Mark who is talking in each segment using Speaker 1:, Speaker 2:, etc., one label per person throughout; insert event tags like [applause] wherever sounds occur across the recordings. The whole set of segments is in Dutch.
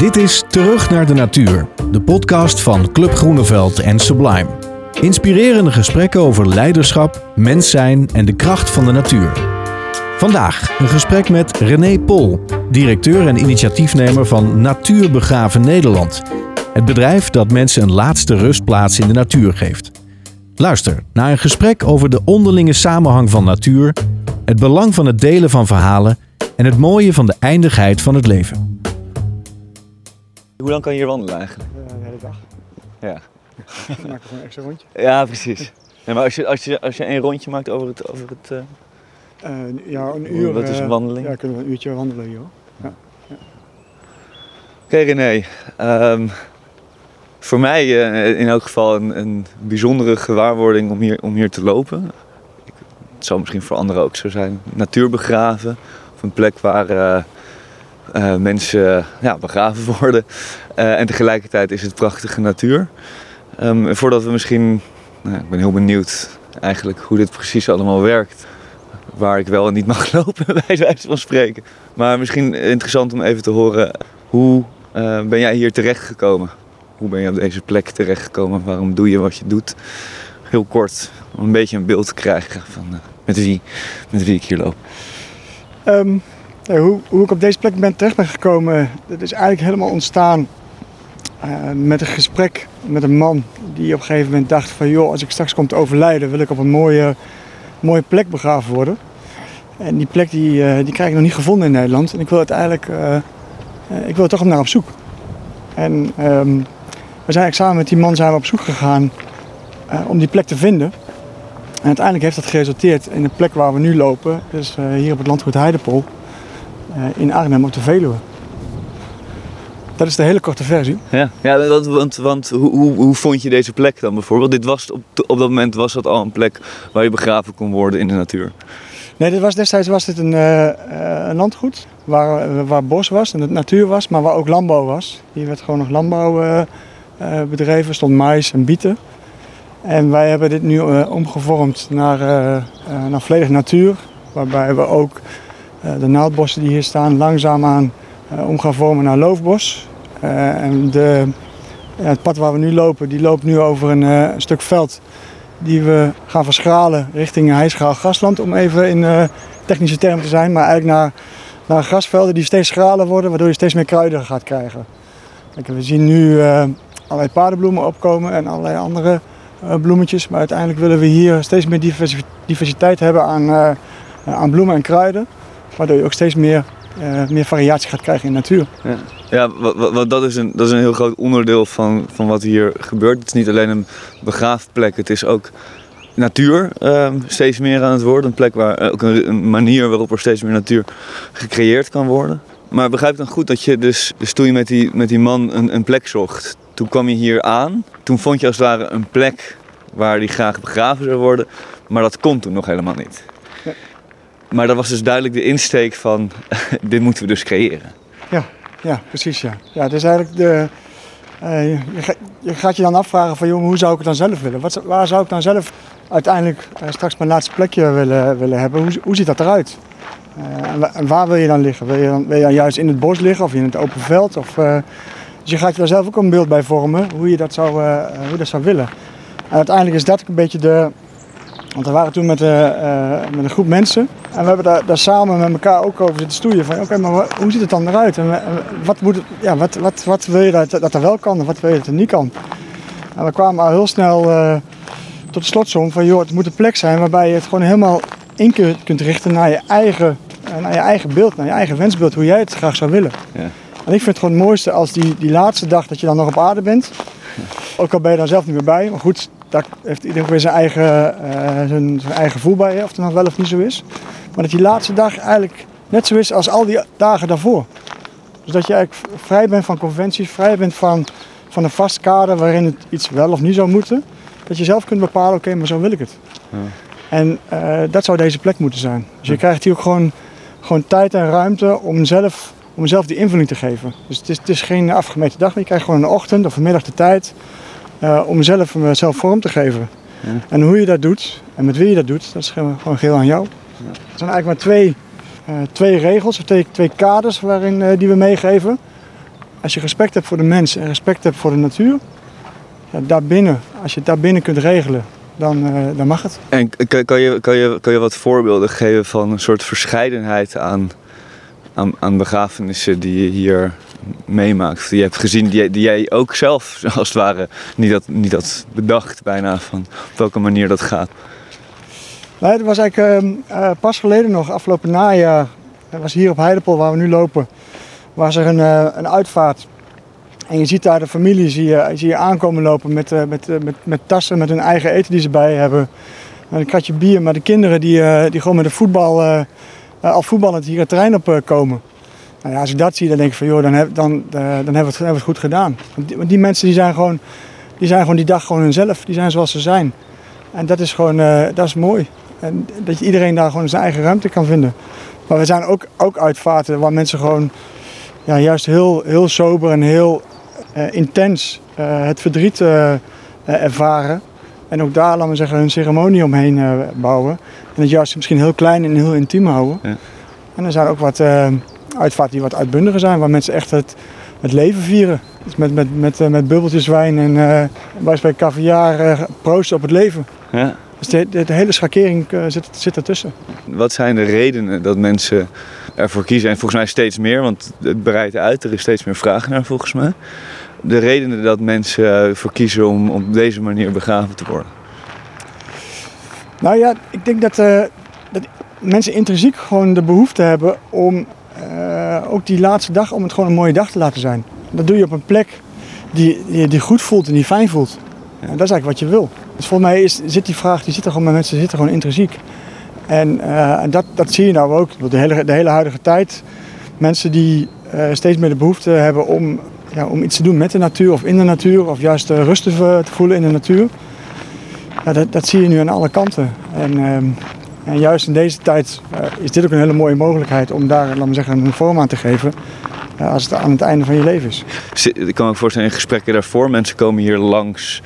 Speaker 1: Dit is Terug naar de Natuur, de podcast van Club Groeneveld en Sublime. Inspirerende gesprekken over leiderschap, mens zijn en de kracht van de natuur. Vandaag een gesprek met René Pol, directeur en initiatiefnemer van Natuurbegraven Nederland. Het bedrijf dat mensen een laatste rustplaats in de natuur geeft. Luister naar een gesprek over de onderlinge samenhang van natuur, het belang van het delen van verhalen en het mooie van de eindigheid van het leven.
Speaker 2: Hoe lang kan je hier wandelen eigenlijk?
Speaker 3: de hele dag.
Speaker 2: Ja,
Speaker 3: Dan [laughs] maak ik gewoon een extra rondje.
Speaker 2: ja precies. Nee, maar als je, als, je, als je één rondje maakt over het... Over het eh,
Speaker 3: Eh, ja, een uur.
Speaker 2: Wat is een
Speaker 3: eh,
Speaker 2: wandeling?
Speaker 3: Ja, kunnen we een uurtje wandelen hier. hoor.
Speaker 2: Oké René, Ehm, voor mij eh, in elk geval een, een bijzondere gewaarwording om hier, om hier te lopen. Het zal misschien voor anderen ook zo zijn. Natuurbegraven, of een plek waar eh, eh, mensen ja, begraven [laughs] worden. Eh, en tegelijkertijd is het prachtige natuur. Ehm, voordat we misschien, nou, ik ben heel benieuwd eigenlijk hoe dit precies allemaal werkt. Waar ik wel en niet [laughs] mag lopen, bij wijze van spreken. Maar misschien interessant om even te horen hoe eh, ben jij hier terechtgekomen? Hoe ben je op deze plek terechtgekomen? Waarom doe je wat je doet? Heel kort, om een beetje een beeld te krijgen van met, wie, met wie ik hier loop.
Speaker 3: Ehm, hoe, hoe ik op deze plek ben terecht ben gekomen, dat is eigenlijk helemaal ontstaan eh, met een gesprek met een man die op een gegeven moment dacht van joh, als ik straks kom te overlijden wil ik op een mooie, mooie plek begraven worden. En die plek die, eh, die krijg ik nog niet gevonden in Nederland en ik wil uiteindelijk, eh, ik wil er toch naar op zoek. En ehm, we zijn samen met die man zijn we op zoek gegaan om die plek te vinden. En uiteindelijk heeft dat geresulteerd in de plek waar we nu lopen. Dus hier op het landgoed Heidepol. Eh, in Arnhem op de Veluwe. Dat is de hele korte versie.
Speaker 2: Ja, ja want, want, want hoe, hoe, hoe vond je deze plek dan bijvoorbeeld? Dit was, op, op dat moment was dat al een plek waar je begraven kon worden in de natuur.
Speaker 3: Nee, dit was, destijds was dit een, eh, een landgoed waar, eh, waar bos was en het natuur was, maar waar ook landbouw was. Hier werd gewoon nog landbouw bedreven, stond mais en bieten. En wij hebben dit nu omgevormd naar, naar volledig natuur. Waarbij we ook de naaldbossen die hier staan langzaamaan eh, om gaan vormen naar loofbos. Eh, en de, het pad waar we nu lopen, die loopt nu over een, eh, stuk veld die we gaan verschralen richting hijschaal grasland. Om even in eh, technische termen te zijn, maar eigenlijk naar, naar grasvelden die steeds schraler worden, waardoor je steeds meer kruiden gaat krijgen. Kijk, we zien nu eh, allerlei paardenbloemen opkomen en allerlei andere eh, bloemetjes. Maar uiteindelijk willen we hier steeds meer diversi- diversiteit hebben aan, eh, aan bloemen en kruiden. Waardoor je ook steeds meer, eh, meer variatie gaat krijgen in de natuur.
Speaker 2: Ja, wa- wa- wa- dat, is een, dat is een heel groot onderdeel van, van wat hier gebeurt. Het is niet alleen een begraafplek, het is ook natuur ehm, steeds meer aan het worden. Een plek waar eh, ook een, een manier waarop er steeds meer natuur gecreëerd kan worden. Maar begrijp dan goed dat je dus, dus toen je met die, met die man een, een plek zocht, toen kwam je hier aan. Toen vond je als het ware een plek waar die graag begraven zou worden. Maar dat kon toen nog helemaal niet. Maar dat was dus duidelijk de insteek van, [laughs] dit moeten we dus creëren.
Speaker 3: Ja, precies ja. Ja, is eigenlijk de... eh, je, ga- je gaat je dan afvragen van, joh, hoe zou ik het dan zelf willen? Wat, waar zou ik dan zelf uiteindelijk eh, straks mijn laatste plekje willen, willen hebben? Hoe, hoe ziet dat eruit? Eh, en, wa- en waar wil je dan liggen? Wil je dan, wil je dan juist in het bos liggen of in het open veld? Of, dus je gaat je daar zelf ook een beeld bij vormen, hoe je dat zou, hoe dat zou willen. En uiteindelijk is dat een beetje de... Want we waren toen met, eh, eh, met een groep mensen. En we hebben daar, daar samen met elkaar ook over zitten stoeien. Van oké, maar hoe ziet het dan eruit? En, wat, moet ja, wat, wat, wat wil je dat, dat er wel kan en wat wil je dat er niet kan? En we kwamen al heel snel eh, tot de slotsom van joh, het moet een plek zijn waarbij je het gewoon helemaal in kunt, richten naar je, eigen, naar je eigen beeld, naar je eigen wensbeeld, hoe jij het graag zou willen.
Speaker 2: Ja.
Speaker 3: En ik vind het gewoon het mooiste als die, die laatste dag dat je dan nog op aarde bent. Ook al ben je dan zelf niet meer bij. Maar goed, daar heeft iedereen weer zijn eigen, eh, zijn, zijn eigen gevoel bij. Of het nog wel of niet zo is. Maar dat die laatste dag eigenlijk net zo is als al die dagen daarvoor. Dus dat je eigenlijk vrij bent van conventies. Vrij bent van, van een vast kader waarin het iets wel of niet zou moeten. Dat je zelf kunt bepalen, oké, maar zo wil ik het.
Speaker 2: Ja.
Speaker 3: En eh, dat zou deze plek moeten zijn. Dus je krijgt hier ook gewoon, gewoon tijd en ruimte om zelf, om zelf die invulling te geven. Dus het is, het is geen afgemeten dag, maar je krijgt gewoon een ochtend of een middag de tijd eh, om zelf, eh, zelf vorm te geven.
Speaker 2: Ja.
Speaker 3: En hoe je dat doet en met wie je dat doet, dat is gewoon geheel aan jou. Er zijn eigenlijk maar twee, eh, twee regels of twee, twee kaders waarin, die we meegeven. als je respect hebt voor de mens en respect hebt voor de natuur, ja, daarbinnen, als je het daarbinnen kunt regelen, dan, dan mag het.
Speaker 2: En kan, kan, je, kan, je, kan je wat voorbeelden geven van een soort verscheidenheid aan, aan, aan begrafenissen die je hier meemaakt? Die je hebt gezien, die, die jij ook zelf [laughs] als het ware niet had, niet had bedacht bijna van op welke manier dat gaat?
Speaker 3: Nee, het was eigenlijk uh, pas geleden nog, afgelopen najaar, het was hier op Heidepol waar we nu lopen, was er een, uh, een uitvaart. En je ziet daar de familie zie je, zie je aankomen lopen met, uh, met, met, met tassen met hun eigen eten die ze bij hebben. Een kratje bier, maar de kinderen die, die gewoon met de voetbal, al voetballend hier het terrein op komen. Nou ja, als ik dat zie, dan denk ik van joh, dan, heb, dan, dan hebben, we het, hebben we het goed gedaan. Want die, want die mensen die zijn, gewoon, die zijn gewoon die dag gewoon hunzelf. Die zijn zoals ze zijn. En dat is gewoon, dat is mooi. En dat je iedereen daar gewoon zijn eigen ruimte kan vinden. Maar we zijn ook, ook uitvaarten waar mensen gewoon ja, juist heel, heel sober en heel uh, intens het verdriet ervaren. En ook daar, laten we zeggen, hun ceremonie omheen bouwen. En het juist misschien heel klein en heel intiem houden. Ja. En er zijn ook wat uitvaarten die wat uitbundiger zijn, waar mensen echt het, het leven vieren. Dus met, met, met, met bubbeltjes wijn en uh, bij caviar proosten op het leven. Ja. Dus de, de, hele schakering uh, zit, zit ertussen.
Speaker 2: Wat zijn de redenen dat mensen ervoor kiezen? En volgens mij steeds meer, want het breidt uit. Er is steeds meer vraag naar volgens mij. De redenen dat mensen ervoor kiezen om op deze manier begraven te worden?
Speaker 3: Nou ja, ik denk dat, uh, dat mensen intrinsiek gewoon de behoefte hebben om uh, ook die laatste dag, om het gewoon een mooie dag te laten zijn. Dat doe je op een plek die, die, die goed voelt en die fijn voelt. En dat is eigenlijk wat je wil. Dus volgens mij is, zit die vraag, die zit er gewoon bij mensen, zit er gewoon intrinsiek. En, uh, en dat, dat zie je nou ook. De hele, de hele huidige tijd. Mensen die uh, steeds meer de behoefte hebben om, ja, om iets te doen met de natuur of in de natuur. Of juist rust te, te, voelen in de natuur. Ja, dat, dat zie je nu aan alle kanten. En, ehm, en juist in deze tijd is dit ook een hele mooie mogelijkheid om daar, laten we zeggen, een vorm aan te geven. als het aan het einde van je leven is.
Speaker 2: Ik kan me voorstellen in gesprekken daarvoor, mensen komen hier langs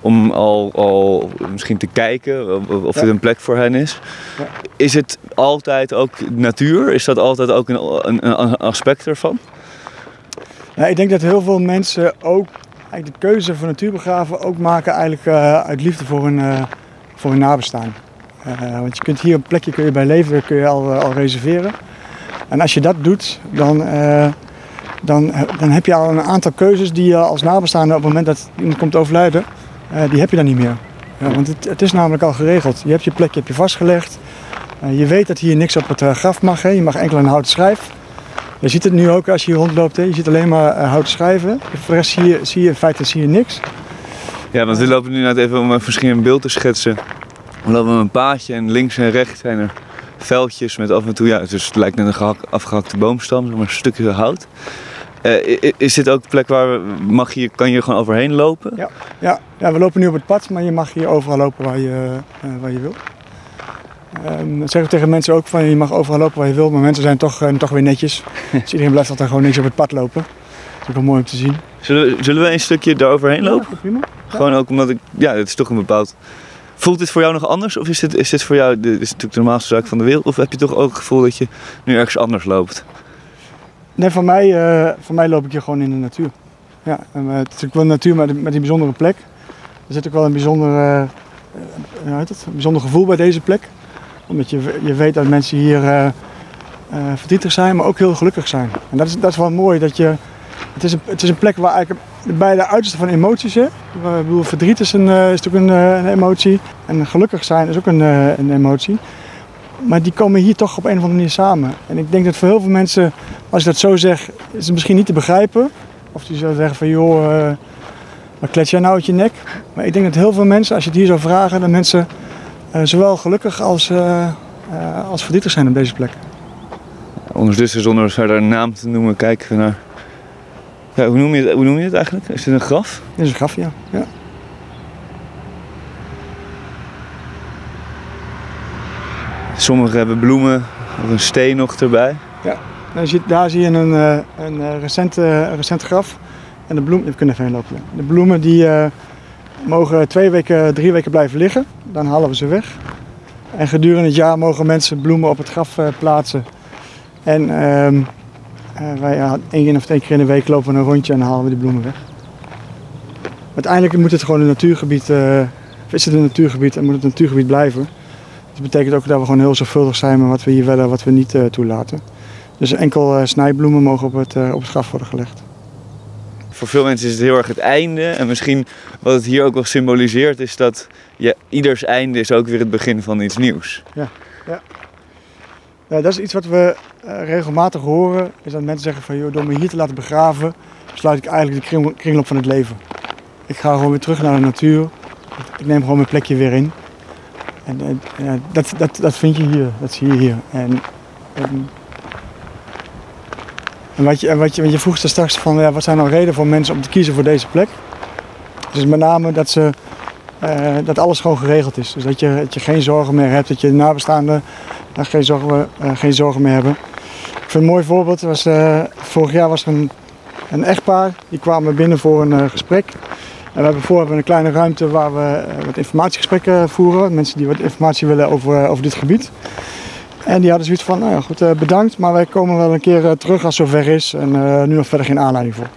Speaker 2: om al, al misschien te kijken of ja. er een plek voor hen is. Ja. Is het altijd ook natuur? Is dat altijd ook een, een, een aspect ervan?
Speaker 3: Nou, ik denk dat heel veel mensen ook eigenlijk de keuze voor natuurbegraven ook maken eigenlijk, uh, uit liefde voor hun, uh, voor hun nabestaan. Uh, want je kunt hier een plekje kun je bij leven kun je al, al reserveren. En als je dat doet, dan, dan, dan heb je al een aantal keuzes die je als nabestaande op het moment dat iemand komt overlijden, die heb je dan niet meer. Ja, want het, is namelijk al geregeld. Je hebt je plekje heb je vastgelegd. Je weet dat hier niks op het graf mag. Hè. Je mag enkel een houten schijf. Je ziet het nu ook als je hier rondloopt. Hè. Je ziet alleen maar houten schijven. Voor de rest zie je, zie je in feite zie je niks.
Speaker 2: Ja, want we lopen nu net even om een beeld te schetsen. We lopen een paadje en links en rechts zijn er veldjes met af en toe, ja, dus het lijkt net een gehak, afgehakte boomstam, maar een stukje hout. Uh, is dit ook de plek waar mag je, kan je gewoon overheen lopen?
Speaker 3: Ja. Ja. ja, we lopen nu op het pad, maar je mag hier overal lopen waar je, uh, waar je wil. Um, dat zeggen tegen mensen ook van je mag overal lopen waar je wil, maar mensen zijn toch, uh, toch weer netjes. [laughs] dus iedereen blijft altijd gewoon netjes op het pad lopen. Dat is ook wel mooi om te zien.
Speaker 2: Zullen, zullen we een stukje daar overheen lopen?
Speaker 3: Ja, prima.
Speaker 2: Gewoon ook omdat ik, ja, het is toch een bepaald. Voelt dit voor jou nog anders? Of is dit, is dit voor jou, dit is natuurlijk de normaalste zaak van de wereld? Of heb je toch ook het gevoel dat je nu ergens anders loopt?
Speaker 3: Nee, voor mij, uh, voor mij loop ik hier gewoon in de natuur. Ja, en, uh, het is natuurlijk wel natuur met, met die bijzondere plek. Er zit ook wel een bijzonder, uh, het, een bijzonder gevoel bij deze plek. Omdat je, je weet dat mensen hier verdrietig zijn, maar ook heel gelukkig zijn. En dat is, dat is wel mooi. Dat je, het, is een, het is een plek waar eigenlijk de uiterste van emoties. Ik bedoel, verdriet is, een, is natuurlijk een, een, emotie. En gelukkig zijn is ook een, een emotie. Maar die komen hier toch op een of andere manier samen. En ik denk dat voor heel veel mensen, als je dat zo zegt, is het misschien niet te begrijpen. Of die zullen zeggen van joh, wat klets jij nou uit je nek? Maar ik denk dat heel veel mensen, als je het hier zou vragen, dat mensen zowel gelukkig als, als verdrietig zijn op deze plek.
Speaker 2: Ondertussen, zonder verder een naam te noemen, kijken we naar. Ja, hoe, noem je het, hoe noem je het eigenlijk? Is dit een graf?
Speaker 3: Dit is een graf, ja. ja.
Speaker 2: Sommigen hebben bloemen of een steen nog erbij.
Speaker 3: Ja, daar zie je een, eh, een recent, recent graf. En de bloemen, we kunnen even heen lopen. De bloemen die uh, mogen twee weken, drie weken blijven liggen. Dan halen we ze weg. En gedurende het jaar mogen mensen bloemen op het graf uh, plaatsen. En, uh, Eh, wij ja, één of twee keer in de week lopen we een rondje en halen we die bloemen weg. Uiteindelijk moet het gewoon een natuurgebied, uh, is het een natuurgebied en moet het een natuurgebied blijven. Dat betekent ook dat we gewoon heel zorgvuldig zijn met wat we hier willen en wat we niet uh, toelaten. Dus enkel snijbloemen mogen op het, op het graf worden gelegd.
Speaker 2: Voor veel mensen is het heel erg het einde. En misschien wat het hier ook wel symboliseert is dat ja, ieders einde is ook weer het begin van iets nieuws.
Speaker 3: Ja, ja. Ja dat is iets wat we regelmatig horen. Is dat mensen zeggen van joh, door me hier te laten begraven sluit ik eigenlijk de kring, kringloop van het leven. Ik ga gewoon weer terug naar de natuur. Ik neem gewoon mijn plekje weer in. En, ja, dat, dat, dat vind je hier, dat zie je hier. En, en, en wat je, wat je, want je vroeg straks van, ja, wat zijn nou redenen voor mensen om te kiezen voor deze plek? Dus met name dat, ze, uh, dat alles gewoon geregeld is. Dus dat je, dat je geen zorgen meer hebt, dat je nabestaanden uh, geen, zorgen, uh, geen zorgen meer hebben. Ik vind een mooi voorbeeld, was, eh, vorig jaar was er een, een echtpaar, die kwamen binnen voor een eh, gesprek. En we hebben voor hebben een kleine ruimte waar we eh, wat informatiegesprekken voeren. Mensen die wat informatie willen over, over dit gebied. En die hadden zoiets van, nou ja, goed, bedankt, maar wij komen wel een keer terug als het zover is. En nu nog verder geen aanleiding voor.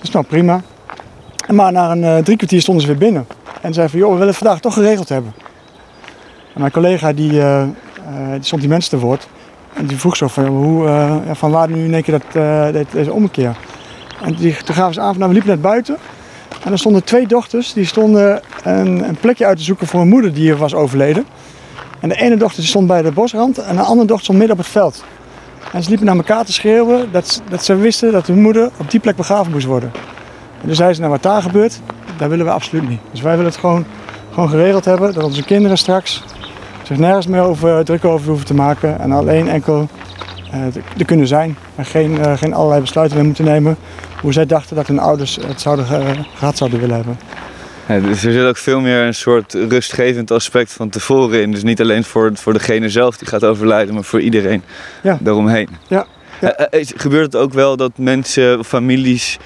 Speaker 3: Dus nou, prima. Maar na een drie kwartier stonden ze weer binnen. En zeiden van, joh, we willen het vandaag toch geregeld hebben. En mijn collega die, uh, die stond die mensen te woord. En die vroeg zo van, hoe, uh, van waar nu in één keer dat, deze ommekeer. En die, toen gaven ze aan, nou, we liepen net buiten. En er stonden twee dochters, die stonden een, een, plekje uit te zoeken voor een moeder die was overleden. En de ene dochter stond bij de bosrand en de andere dochter stond midden op het veld. En ze liepen naar elkaar te schreeuwen dat, dat ze wisten dat hun moeder op die plek begraven moest worden. En toen zeiden ze, nou wat daar gebeurt, daar willen we absoluut niet. Dus wij willen het gewoon, gewoon geregeld hebben, dat onze kinderen straks zich nergens meer over, druk over hoeven te maken. En alleen enkel uh, er kunnen zijn. En geen, uh, geen allerlei besluiten meer moeten nemen. Hoe zij dachten dat hun ouders het zouden, gehad zouden willen hebben.
Speaker 2: Ja, dus er zit ook veel meer een soort rustgevend aspect van tevoren in. Dus niet alleen voor, voor degene zelf die gaat overlijden, maar voor iedereen ja. daaromheen.
Speaker 3: Ja. ja.
Speaker 2: gebeurt het ook wel dat mensen families.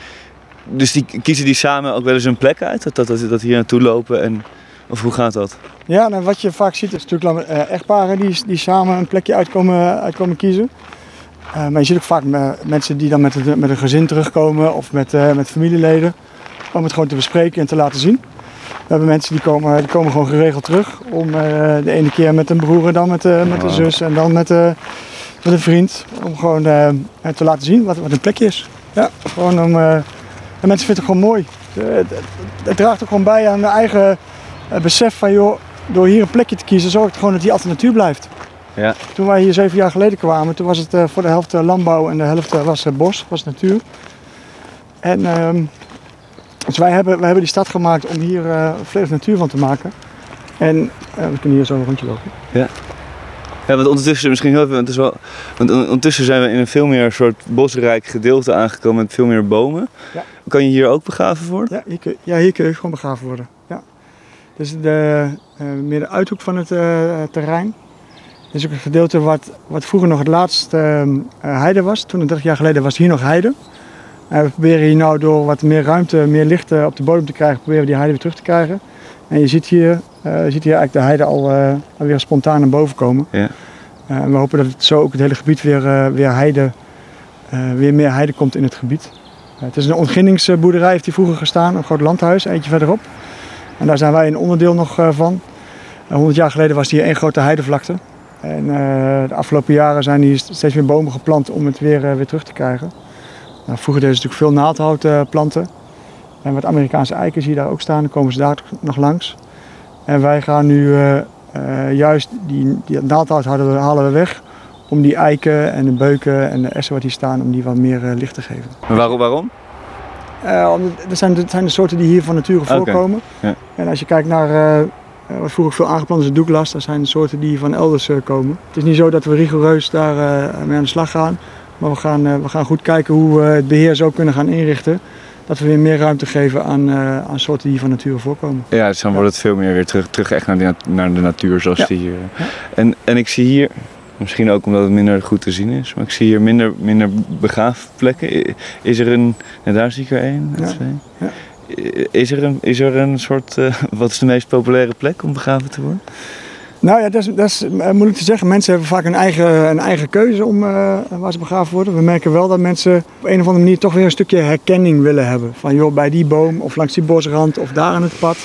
Speaker 2: Dus die kiezen die samen ook wel eens een plek uit? Dat, dat, dat, dat hier naartoe lopen en of hoe gaat dat?
Speaker 3: Ja, nou, wat je vaak ziet is natuurlijk uh, echtparen die, die samen een plekje uitkomen, uitkomen kiezen. Uh, maar je ziet ook vaak mensen die dan met, het, met een gezin terugkomen of met, uh, met familieleden. Om het gewoon te bespreken en te laten zien. We hebben mensen die komen, die komen gewoon geregeld terug. Om de ene keer met een broer en dan met, met een zus en dan met, met een vriend. Om gewoon te laten zien wat, wat een plekje is. Ja, gewoon om, en mensen vinden het gewoon mooi. Het, het draagt ook gewoon bij aan de eigen het besef van joh, door hier een plekje te kiezen zorgt het gewoon dat die alternatuur blijft.
Speaker 2: Ja.
Speaker 3: Toen wij hier zeven jaar geleden kwamen, toen was het uh, voor de helft landbouw en de helft was bos, was natuur. En uh, dus wij hebben, wij hebben die stad gemaakt om hier uh, volledig natuur van te maken. En uh, we kunnen hier zo een rondje lopen.
Speaker 2: Ja. Ja, want ondertussen misschien heel veel, want, is wel, want ondertussen zijn we in een veel meer soort bosrijk gedeelte aangekomen met veel meer bomen. Ja. Kan je hier ook begraven worden?
Speaker 3: Ja, hier kun, ja, hier kun je gewoon begraven worden. Ja. Dus de, uh, meer de uithoek van het uh, terrein. Dit is ook een gedeelte wat, wat vroeger nog het laatste uh, heide was. Toen, 30 jaar geleden, was hier nog heide. we proberen hier nou door wat meer ruimte, meer licht op de bodem te krijgen, proberen we die heide weer terug te krijgen. En je ziet hier, je ziet hier eigenlijk de heide al weer spontaan naar boven komen.
Speaker 2: Ja.
Speaker 3: en we hopen dat het zo ook het hele gebied weer, weer, heide, weer meer heide komt in het gebied. Het is een ontginningsboerderij, heeft hier vroeger gestaan, een groot landhuis, eentje verderop. En daar zijn wij een onderdeel nog uh, van. 100 jaar geleden was hier één grote heidevlakte. En de afgelopen jaren zijn hier steeds meer bomen geplant om het weer, weer terug te krijgen. Nou, vroeger deden ze natuurlijk veel naaldhout planten. En wat Amerikaanse eiken zie je daar ook staan, dan komen ze daar nog langs. En wij gaan nu juist die, die naaldhout halen we, halen we weg om die eiken en de beuken en de essen wat hier staan, om die wat meer licht te geven.
Speaker 2: Waarom? waarom?
Speaker 3: Uh, dat, zijn, dat zijn de soorten die hier van nature voorkomen.
Speaker 2: Okay. Ja.
Speaker 3: En als je kijkt naar uh, wat vroeger veel aangeplant is, de Douglas, dat zijn de soorten die van elders komen. Het is niet zo dat we rigoureus daar mee aan de slag gaan. Maar we gaan, we gaan goed kijken hoe we het beheer zo kunnen gaan inrichten. Dat we weer meer ruimte geven aan, aan soorten die van nature voorkomen.
Speaker 2: Ja, dus dan wordt het veel meer weer terug, terug echt naar de, naar de natuur zoals ja. die hier. En, en ik zie hier, Misschien ook omdat het minder goed te zien is. Maar ik zie hier minder, minder begraafplekken. Is er een... En daar zie ik er één,
Speaker 3: ja.
Speaker 2: twee.
Speaker 3: Ja.
Speaker 2: Is, er een, is er een soort... Uh, [laughs] wat is de meest populaire plek om begraven te worden?
Speaker 3: Nou ja, dat is, dat is eh, moeilijk te zeggen. Mensen hebben vaak een eigen, een eigen keuze om eh, waar ze begraven worden. We merken wel dat mensen op een of andere manier toch weer een stukje herkenning willen hebben. Van joh, bij die boom of langs die bosrand of daar aan het pad.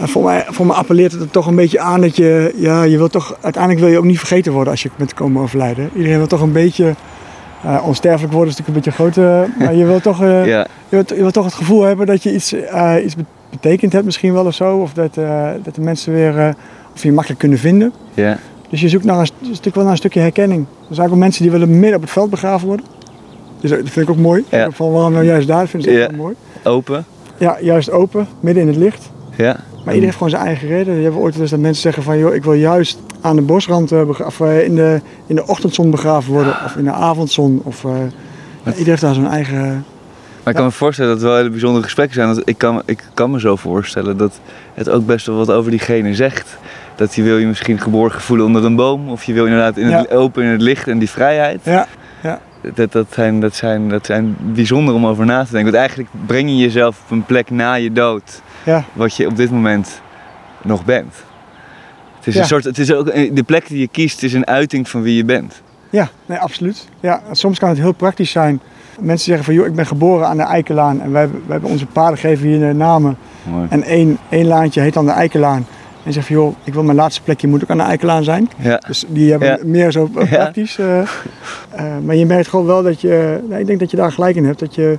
Speaker 3: En voor, mij, voor mij appelleert het er toch een beetje aan dat je, ja, je wil toch, uiteindelijk wil je ook niet vergeten worden als je bent komen overlijden. Iedereen wil toch een beetje, eh, onsterfelijk worden is natuurlijk een beetje groot, [laughs] maar je wil toch, eh,
Speaker 2: Ja,
Speaker 3: je wilt, je wilt toch het gevoel hebben dat je iets, eh, iets betekend hebt misschien wel of zo. Of dat, eh, dat de mensen weer, eh, of je makkelijk kunnen vinden.
Speaker 2: ja,
Speaker 3: Dus je zoekt naar een, stuk wel naar een stukje herkenning. Er zijn ook mensen die willen midden op het veld begraven worden. Dus dat vind ik ook mooi.
Speaker 2: Ja.
Speaker 3: Van waarom nou juist daar, vind ik
Speaker 2: Ja.
Speaker 3: ook mooi.
Speaker 2: open.
Speaker 3: Ja, juist open, midden in het licht.
Speaker 2: Ja,
Speaker 3: Maar iedereen heeft gewoon zijn eigen reden. Je hebt ooit wel eens dat mensen zeggen van... joh, ik wil juist aan de bosrand eh, of, eh, in, de, in de ochtendzon begraven worden. Of in de avondzon. Of, eh, ja, iedereen heeft daar zijn eigen...
Speaker 2: Maar ik kan me voorstellen dat het wel hele bijzondere gesprekken zijn. Want ik kan, ik kan me zo voorstellen dat het ook best wel wat over diegene zegt. Dat je wil je misschien geborgen voelen onder een boom. Of je wil inderdaad in het, open in het licht en die vrijheid.
Speaker 3: Ja,
Speaker 2: Dat, dat, zijn, dat, zijn, dat zijn bijzonder om over na te denken. Want eigenlijk breng je jezelf op een plek na je dood.
Speaker 3: Ja,
Speaker 2: Wat je op dit moment nog bent. Het is,
Speaker 3: Ja.
Speaker 2: een soort, het is ook, de plek die je kiest is een uiting van wie je bent.
Speaker 3: ja nee, absoluut. Ja, soms kan het heel praktisch zijn. Mensen zeggen van... joh, ik ben geboren aan de Eikelaan. En wij, wij hebben onze paden geven hier de namen.
Speaker 2: Mooi.
Speaker 3: En één, één laantje heet dan de Eikelaan. En zegt van joh, ik wil mijn laatste plekje moet ook aan de Eikelaan zijn.
Speaker 2: Ja,
Speaker 3: Dus die hebben
Speaker 2: Ja.
Speaker 3: meer zo
Speaker 2: Ja.
Speaker 3: praktisch. eh, eh, maar je merkt gewoon wel dat je, nou, ik denk dat je daar gelijk in hebt, dat je,